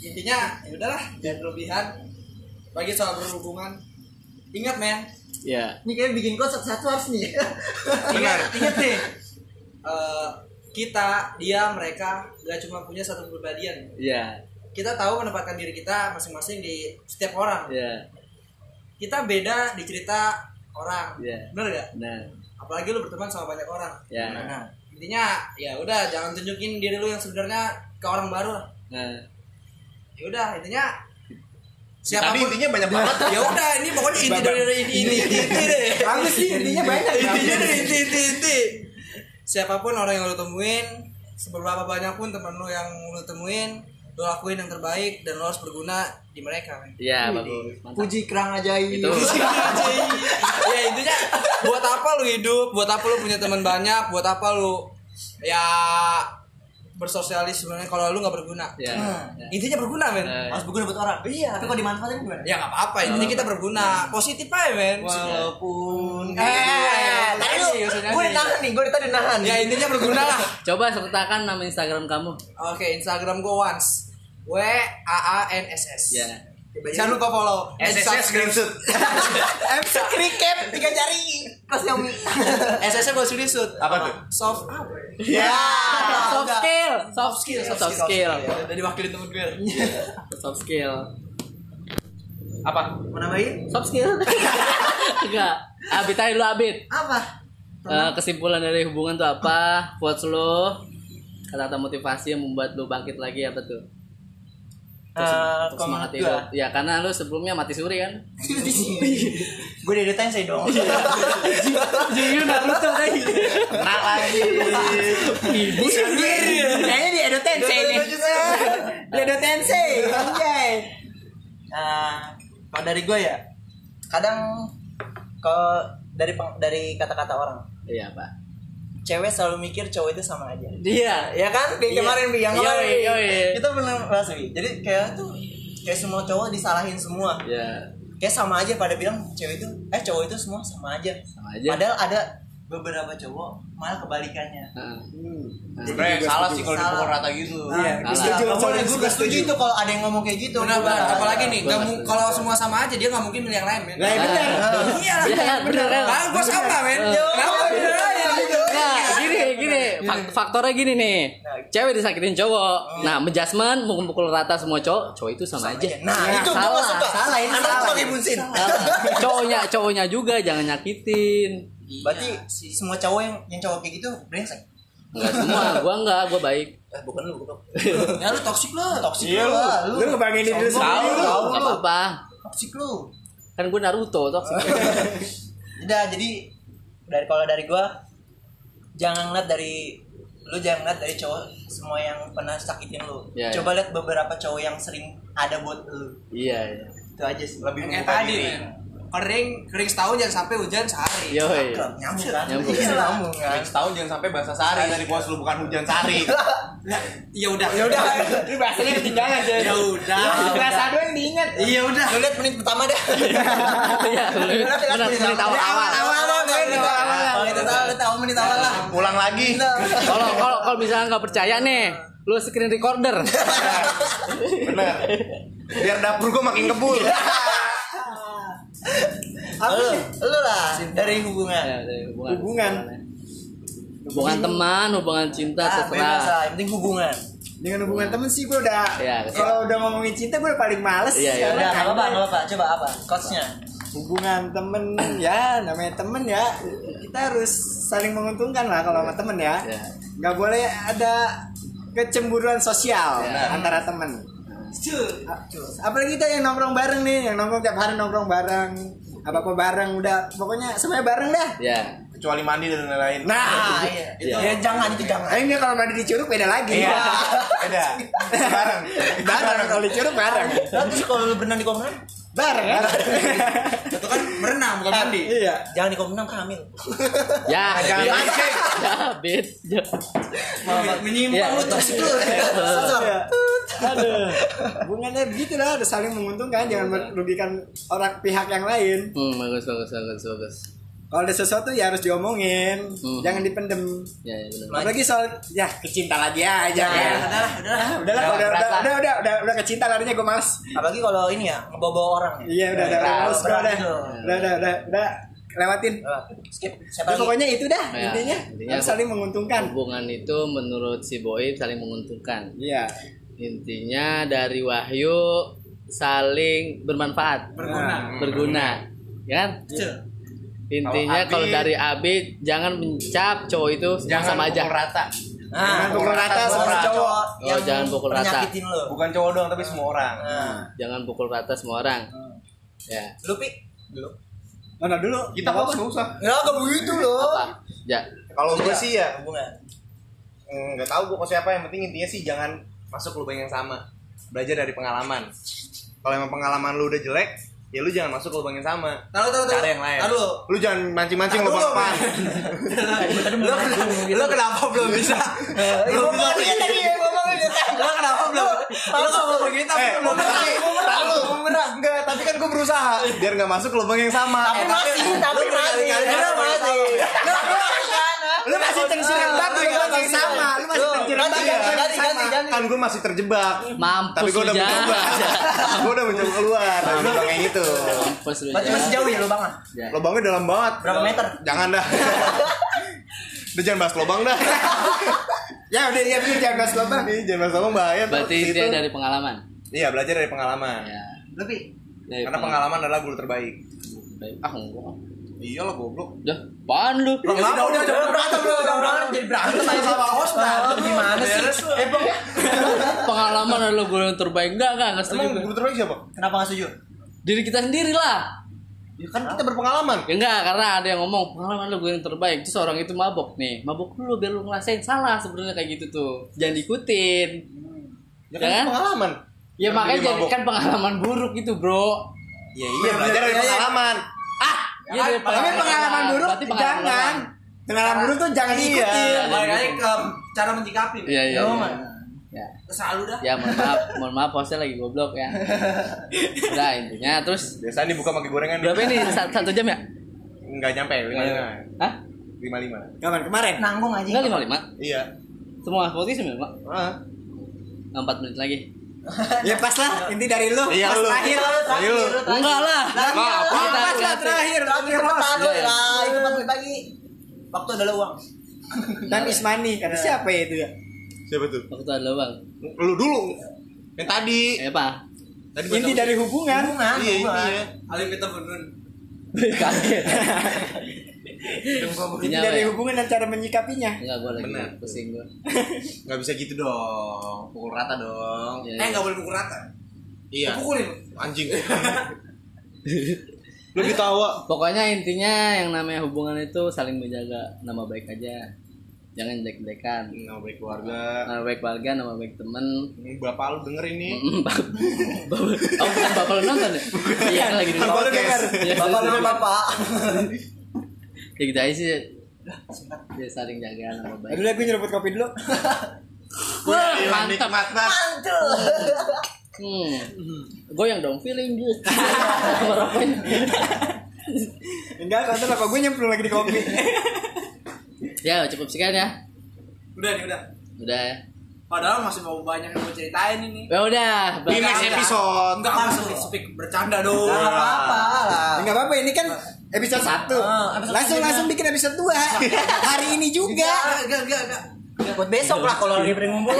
S4: intinya ya udahlah jangan berlebihan bagi soal berhubungan ingat men
S2: Ya.
S3: Ini kayak bikin quote satu-satu harus nih.
S4: ingat ingat nih eh, kita dia mereka gak cuma punya satu kepribadian
S2: Iya.
S4: kita tahu menempatkan diri kita masing-masing di setiap orang
S2: Iya.
S4: kita beda di cerita orang
S2: Iya.
S4: bener gak
S2: Nah,
S4: apalagi lu berteman sama banyak orang
S2: ya.
S4: nah intinya ya udah jangan tunjukin diri lu yang sebenarnya ke orang baru lah
S2: Nah,
S4: ya udah intinya
S1: Tadi
S4: siapa pun
S1: intinya banyak banget.
S4: ya udah ini pokoknya inti dari ini ini inti deh
S5: Bagus sih intinya banyak.
S4: intinya deh inti inti inti siapa pun orang yang lo temuin seberapa banyak pun teman lo yang lo temuin lo lakuin yang terbaik dan lo harus berguna di mereka.
S2: Iya, bagus. Mantap.
S3: Puji kerang ajaib.
S2: Itu.
S4: ya intinya buat apa lu hidup buat apa lu punya teman banyak buat apa lu ya bersosialis sebenarnya kalau lu nggak berguna
S2: Ya.
S3: Hmm.
S2: ya.
S4: intinya berguna men
S2: Ya.
S3: Harus berguna buat orang.
S4: Iya.
S3: Tapi kalau dimanfaatin gimana?
S4: ya nggak apa-apa intinya kita berguna positif aja men
S3: Walaupun
S4: Eh,
S3: tadi lu,
S4: maksudnya sih.
S3: gue nahan nih, gue tadi nahan.
S4: ya intinya berguna lah
S2: Coba sertakan nama Instagram kamu.
S4: oke Instagram gue once w a a n s s
S2: Ya.
S4: Jangan lupa follow
S1: SSS screenshot.
S3: MC Cricket tiga jari plus Xiaomi.
S4: SSS gue screenshot
S1: Apa tuh?
S4: soft apa
S3: Ya,
S2: Soft skill, soft skill, soft skill.
S4: udah diwakilin temen gue
S2: Soft skill.
S1: Apa?
S3: Mau nambahin?
S2: Soft skill. Enggak. Abit aja lu Abit.
S3: Apa?
S2: Eh, kesimpulan dari hubungan tuh apa? Quotes lo kata-kata motivasi yang membuat lu bangkit lagi apa tuh?
S3: Eh,
S2: Untuk
S3: kalau
S2: semangat
S3: gue,
S2: Ya karena lu sebelumnya mati suri kan.
S3: gue dari saya dong.
S2: Jadi Naruto kan gitu.
S1: Nah lagi.
S2: Ibu
S3: Kayaknya di Edo Tensei nih. Di Edo Tensei. Anjay. Nah, kalau dari gue ya, kadang kalau dari dari kata-kata orang,
S2: Iya, Pak.
S3: Cewek selalu mikir cowok itu sama aja.
S2: Dia.
S3: Ya kan? Kayak
S2: Iya.
S3: kemarin yang
S2: Yoi,
S3: kemarin. Bi.
S2: yoi.
S3: Kita pernah bahas Bi. Jadi kayak tuh kayak semua cowok disalahin semua.
S2: Ya,
S3: Kayak sama aja pada bilang cewek itu eh cowok itu semua sama aja.
S2: sama aja.
S3: Padahal ada beberapa cowok malah kebalikannya.
S2: Nah,
S1: Sebenernya salah sih kalau dipukul rata gitu.
S3: Iya,
S2: Salah.
S3: setuju. Gak boleh, gue setuju itu kalau ada yang ngomong kayak gitu.
S4: benar benar apalagi nih
S2: Gua
S4: nggak
S2: nggak
S4: mu-
S2: setuju.
S4: kalau semua sama aja dia nggak mungkin milih yang lain men
S5: Lah benar.
S4: iya lah
S2: Iya, bener kan?
S4: kan gue sama men
S2: Eh.
S4: kenapa bener aja gitu
S2: Nah, gini, gini, Fak- faktornya gini nih. Cewek disakitin cowok. Nah, menjudgment mukul rata semua cowok, cowok itu sama aja.
S3: Nah, itu gue
S2: salah.
S3: suka.
S2: Salah, ini
S3: Anak
S2: salah.
S3: pakai bunsin.
S2: Salah. Cowoknya, cowoknya juga jangan nyakitin.
S3: Berarti semua cowok yang yang cowok kayak gitu brengsek.
S2: Enggak semua, gua enggak, gua baik.
S3: Eh, bukan lu, bukan.
S4: ya lu toksik lu
S3: Toksik
S1: Iya,
S3: lu.
S1: lu.
S5: Lu ngebanggain diri sendiri
S3: lu.
S2: Enggak apa-apa.
S3: Toksik lu.
S2: Kan gua Naruto toksik.
S3: Udah, jadi dari kalau dari gua jangan ngeliat dari lu jangan ngeliat dari cowok semua yang pernah sakitin lu.
S2: Iya,
S3: Coba lihat beberapa cowok yang sering ada buat lu.
S2: Iya, iya.
S3: Itu aja sih.
S1: Lebih
S4: yang tadi
S1: diri.
S4: Kering kering setahun jangan sampai hujan sehari.
S3: Nyambung kan?
S2: Nyambung.
S3: Iya, nyambung kan?
S1: Yang setahun jangan sampai bahasa sari dari bos lu bukan hujan sari.
S4: ya udah
S3: Ya udah.
S5: Ini bahasanya ketinggalan aja.
S4: ya udah
S5: Kelas satu yang diingat.
S4: iya udah
S3: Lu lihat menit pertama dah.
S2: Iya, menit.
S3: Awal awal. Kalau kita tahu, lu tahu menit awal lah.
S1: Pulang lagi.
S2: Kalau kalau kalau misalnya nggak percaya nih, lu screen recorder.
S1: Bener. Biar dapur gua makin kebul.
S3: Lu, lu lah dari hubungan.
S2: Ya, dari hubungan.
S5: Hubungan.
S2: Hubungan teman, hubungan cinta
S3: Ah, bebas
S2: terserah.
S3: lah, yang penting hubungan.
S5: Dengan hubungan temen sih gue udah
S2: Iya,
S5: kalau udah ngomongin cinta gue udah paling males
S2: Iya, iya.
S3: Udah, apa-apa, apa-apa. Coba apa? Coachnya.
S5: hubungan temen ya namanya temen ya kita harus saling menguntungkan lah kalau sama temen ya
S2: Iya.
S5: nggak boleh ada kecemburuan sosial
S2: Iya.
S5: antara temen apalagi kita yang nongkrong bareng nih yang nongkrong tiap hari nongkrong bareng apa apa bareng udah pokoknya semuanya bareng dah
S2: Ya.
S1: Kecuali mandi dan lain-lain.
S3: Nah, iya. Itu
S2: Iya.
S3: ya, jangan itu jangan.
S5: Akhirnya kalau mandi di curug beda lagi
S1: Iya. Beda. Bareng.
S5: bareng kalau di curug bareng
S3: terus kalau lu berenang di kolam
S5: bareng kan
S4: itu kan berenang bukan mandi
S5: iya
S3: jangan di kolam renang hamil.
S2: Ya,
S1: Jangan
S2: ya,
S1: mancing.
S2: ya, bet. Ya.
S4: menyimpang
S2: Iya.
S4: lu toksik lu
S3: Sensor.
S5: Iya. Aduh. Hubungannya begitu lah, harus saling menguntungkan, jangan merugikan orang pihak yang lain.
S2: Hmm, bagus, bagus, bagus, bagus.
S5: Kalau ada sesuatu ya harus diomongin,
S2: Hmm.
S5: jangan dipendem.
S2: Ya, ya.
S5: Apalagi soal ya kecinta lagi aja
S3: Ya,
S5: kan.
S3: udahlah, udahlah.
S5: Ah, udahlah,
S1: Udah,
S5: udah, udah,
S1: lah.
S5: udah, udah, udah, udah, kecinta larinya gue males.
S3: Apalagi kalau ini ya, ngebawa orang ya.
S5: Iya, udah, udah, udah, males gue udah, udah, udah, udah, udah, lewatin.
S3: Skip. Siapa
S5: Ya, pokoknya itu dah
S2: Ya,
S5: intinya,
S2: intinya
S5: saling menguntungkan.
S2: Hubungan itu menurut si Boy saling menguntungkan.
S5: Iya.
S2: Intinya dari Wahyu saling bermanfaat,
S5: Berguna.
S2: berguna. Ya kan? Intinya
S1: Kalau
S2: dari Abi jangan mencap cowok itu
S1: Jangan
S2: sama aja.
S1: rata.
S5: Jangan pukul rata
S3: buat
S5: semua
S3: cowok
S2: Oh,
S3: yang
S2: jangan pukul rata.
S3: lo.
S1: Bukan cowok doang tapi semua orang.
S3: Nah,
S2: Jangan pukul rata semua orang. Ya.
S3: lu pi dulu.
S5: Mana dulu?
S1: Kita fokus nggak usah.
S3: Ya gak begitu loh.
S2: Apa? Ya.
S1: Kalau gue sih ya
S3: Hubungan.
S1: mm, nggak tahu gue ke siapa yang penting intinya sih jangan masuk lubang yang sama. Belajar dari pengalaman. Kalau emang pengalaman lu udah jelek, ya lu jangan masuk ke lubang yang sama.
S4: Taruh taruh taruh.
S1: Cari yang lain.
S4: Taruh.
S1: Lu jangan mancing-mancing
S4: Taruh
S1: lubang
S4: dulu,
S1: pan.
S4: Lo lo kenapa belum bisa? Belum bisa
S3: Ngomongin dia tadi ya, ngomongin dia tadi.
S4: Lo kenapa belum? Lo ngomong begitu tapi
S1: Eh,
S4: belum
S1: tapi, tahu enggak, tapi kan gue berusaha biar nggak masuk lubang yang sama.
S3: Tapi masih, tapi masih.
S4: ngomong
S3: masih. Lu
S5: Lu masih yang sama. Lu masih terjerembab
S3: Ganti,
S5: di lubang yang
S3: ganti,
S5: sama.
S1: Kan gue masih terjebak.
S2: Mampus
S1: Tapi gue udah mencoba. gue udah mencoba keluar dari lubang yang itu.
S3: Berarti masih jauh ya lubangnya?
S2: Ya.
S1: Lubangnya dalam banget.
S3: Berapa meter?
S1: Jangan dah. Udah jangan bahas lubang dah.
S5: Ya udah ya bener jangan bahas lubang.
S1: Ini jangan bahas lubang bahaya.
S2: Berarti
S1: Itu.
S2: dia dari pengalaman.
S1: Iya, belajar dari pengalaman.
S2: Ya.
S3: Lebih.
S2: Dari
S1: Karena pengalaman adalah guru terbaik.
S2: Baik. Ah, enggak.
S1: Iyalah goblok.
S2: Udah, apaan lu?
S4: Udah udah udah udah berantem lu.
S3: Udah berantem jadi berantem aja sama host berantem gimana sih? Eh,
S2: Pengalaman adalah guru yang terbaik. Enggak, enggak, enggak setuju.
S1: Emang guru terbaik siapa?
S3: Kenapa gak setuju?
S2: Diri kita sendiri lah.
S1: Ya kan kita berpengalaman.
S2: Ya enggak, karena ada yang ngomong pengalaman lu gue yang terbaik. Terus orang itu mabok nih. Mabok dulu biar lu ngerasain salah sebenarnya kayak gitu tuh. Jangan diikutin.
S1: Ya kan
S2: Kan?
S1: pengalaman.
S2: Ya
S1: Yang
S2: makanya jadikan pengalaman buruk itu, Bro.
S1: Ya iya, belajar dari pengalaman.
S2: Iya, dari
S5: Tapi pengalaman buruk
S2: Berarti pengalaman
S5: jangan. Pengalaman buruk tuh jangan
S1: Iya.
S5: diikutin.
S4: Balik lagi ke cara menyikapi.
S2: Iya, iya.
S3: Oh,
S2: iya. Ya.
S4: Selalu dah.
S2: Ya, mohon maaf, mohon maaf hostnya lagi goblok ya. Udah intinya terus
S1: Biasanya dibuka pakai gorengan.
S2: berapa ini satu, satu jam ya?
S1: Enggak nyampe, lima lima.
S2: Hah?
S1: Lima lima.
S5: Kapan kemarin?
S3: Nanggung aja.
S2: Enggak lima lima.
S1: Iya.
S2: Semua podcast sembilan lima.
S1: Ah.
S2: Empat menit lagi.
S5: Ya pas lah inti dari lu.
S1: Iya,
S5: pas
S1: lu.
S5: terakhir.
S1: Ayo lu.
S2: Enggak lah.
S1: Apa?
S2: Kita-
S5: Pas lah terakhir.
S3: Terakhir
S5: Terakhir
S3: lu lah, itu pas lagi. Waktu adalah uang.
S5: Dan Ismani kata siapa ya itu ya?
S1: Siapa tuh?
S2: Waktu ada bang.
S1: Lu dulu. Yang tadi.
S2: Eh apa?
S1: Tadi
S5: Inti dari hubungan.
S3: Hubungan,
S1: Iya, iya.
S4: Alim kita bunun.
S2: Kaget.
S5: Inti dari
S2: ya?
S5: hubungan dan cara menyikapinya.
S2: Enggak lagi
S1: Benar.
S2: pusing gue.
S1: Nggak bisa gitu dong. Pukul rata dong.
S2: Ya,
S4: Eh nggak boleh pukul rata.
S1: Iya.
S4: Pukulin.
S1: Anjing. Lu ketawa.
S2: Pokoknya intinya yang namanya hubungan itu saling menjaga nama baik aja. Jangan jelek-jelekan.
S1: Nama baik keluarga.
S2: Nama baik keluarga, nama baik temen.
S1: Ini bapak lu denger ini.
S2: Mm, bap- bap- Oh bukan bapak lu nonton ya? Iya kan lagi di
S1: Bapak lu denger.
S2: Iya,
S3: Bapak lu bapak.
S2: Ya gitu aja sih. Dia saling jaga nama baik.
S5: Aduh, gue nyeruput kopi dulu.
S2: Wah,
S1: Iya,
S2: mantap.
S3: Mantul.
S2: Hmm. Goyang dong, feeling good.
S5: Enggak, kantor apa gue nyemplung lagi di kopi.
S2: Ya cukup sekian ya.
S4: Udah nih udah.
S2: Udah ya.
S4: Padahal masih mau banyak yang mau ceritain ini.
S2: Ya udah.
S1: Di next episode.
S4: Enggak masuk speak bercanda dong.
S3: Enggak apa-apa lah.
S5: Enggak apa-apa, ini kan episode 1.
S3: Episode
S5: langsung langsung bikin episode 2. Hari ini juga.
S4: Enggak, enggak, enggak.
S3: Buat besok lah kalau lagi pengen ngumpul.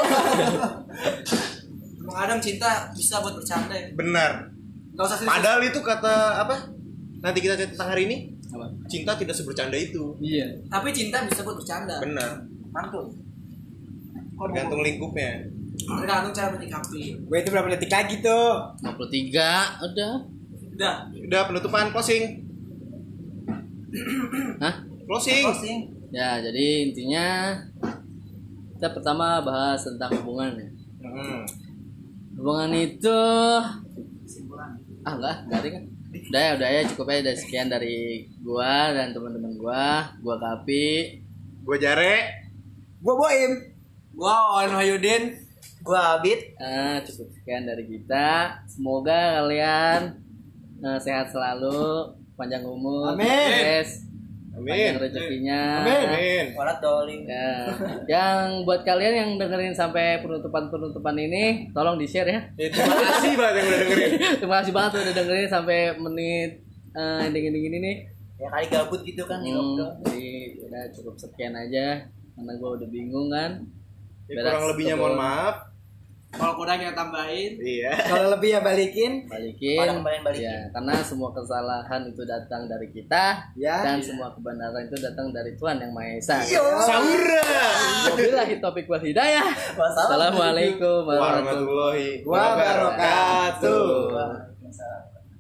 S4: Bang Adam cinta bisa buat bercanda ya.
S1: Benar.
S4: Enggak usah serius.
S1: Padahal itu kata apa? Nanti kita cerita tentang hari ini.
S2: Apa?
S1: Cinta tidak sebercanda itu.
S2: Iya.
S4: Tapi cinta bisa buat bercanda.
S1: Benar.
S3: Mantul.
S1: Tergantung lingkupnya.
S4: Tergantung cara menyikapi.
S5: Gue itu berapa detik lagi tuh?
S2: 53 udah.
S4: Udah.
S1: Udah penutupan closing.
S2: Hah?
S1: Closing.
S3: Closing.
S2: Ya, jadi intinya kita pertama bahas tentang hubungan ya.
S1: Hmm.
S2: Hubungan itu ah enggak, enggak ada kan? Udah ya, udah ya cukup aja dari sekian dari gua dan teman-teman gua, gua Kapi.
S1: Gue Jare.
S5: Gue Boim.
S4: Gua Owen Wahyudin.
S3: Gua Abid.
S2: Eh, cukup sekian dari kita. Semoga kalian eh, sehat selalu, panjang umur,
S5: Amin.
S2: sukses,
S1: Amin.
S2: rezekinya.
S1: Amin.
S3: Walat doling.
S2: Ya. Yang buat kalian yang dengerin sampai penutupan-penutupan ini, tolong di-share ya.
S1: Ya, terima kasih banget yang udah dengerin.
S2: Terima kasih banget udah dengerin sampai menit eh, ending-ending ini nih.
S3: Ya kali gabut gitu kan di
S2: Hmm,
S3: lockdown.
S2: jadi udah cukup sekian aja karena gue udah bingung kan.
S1: Ya, kurang lebihnya mohon maaf.
S4: Kalau kurang kita tambahin.
S1: Iya.
S5: Kalau lebih ya balikin.
S2: balikin,
S3: Pada balikin.
S2: Ya, karena semua kesalahan itu datang dari kita
S5: Ya.
S2: dan semua kebenaran itu datang dari Tuhan yang Maha Esa.
S1: Saura.
S2: Wabillahi taufiq wal hidayah. Wassalamualaikum warahmatullahi
S5: Wabarakatuh.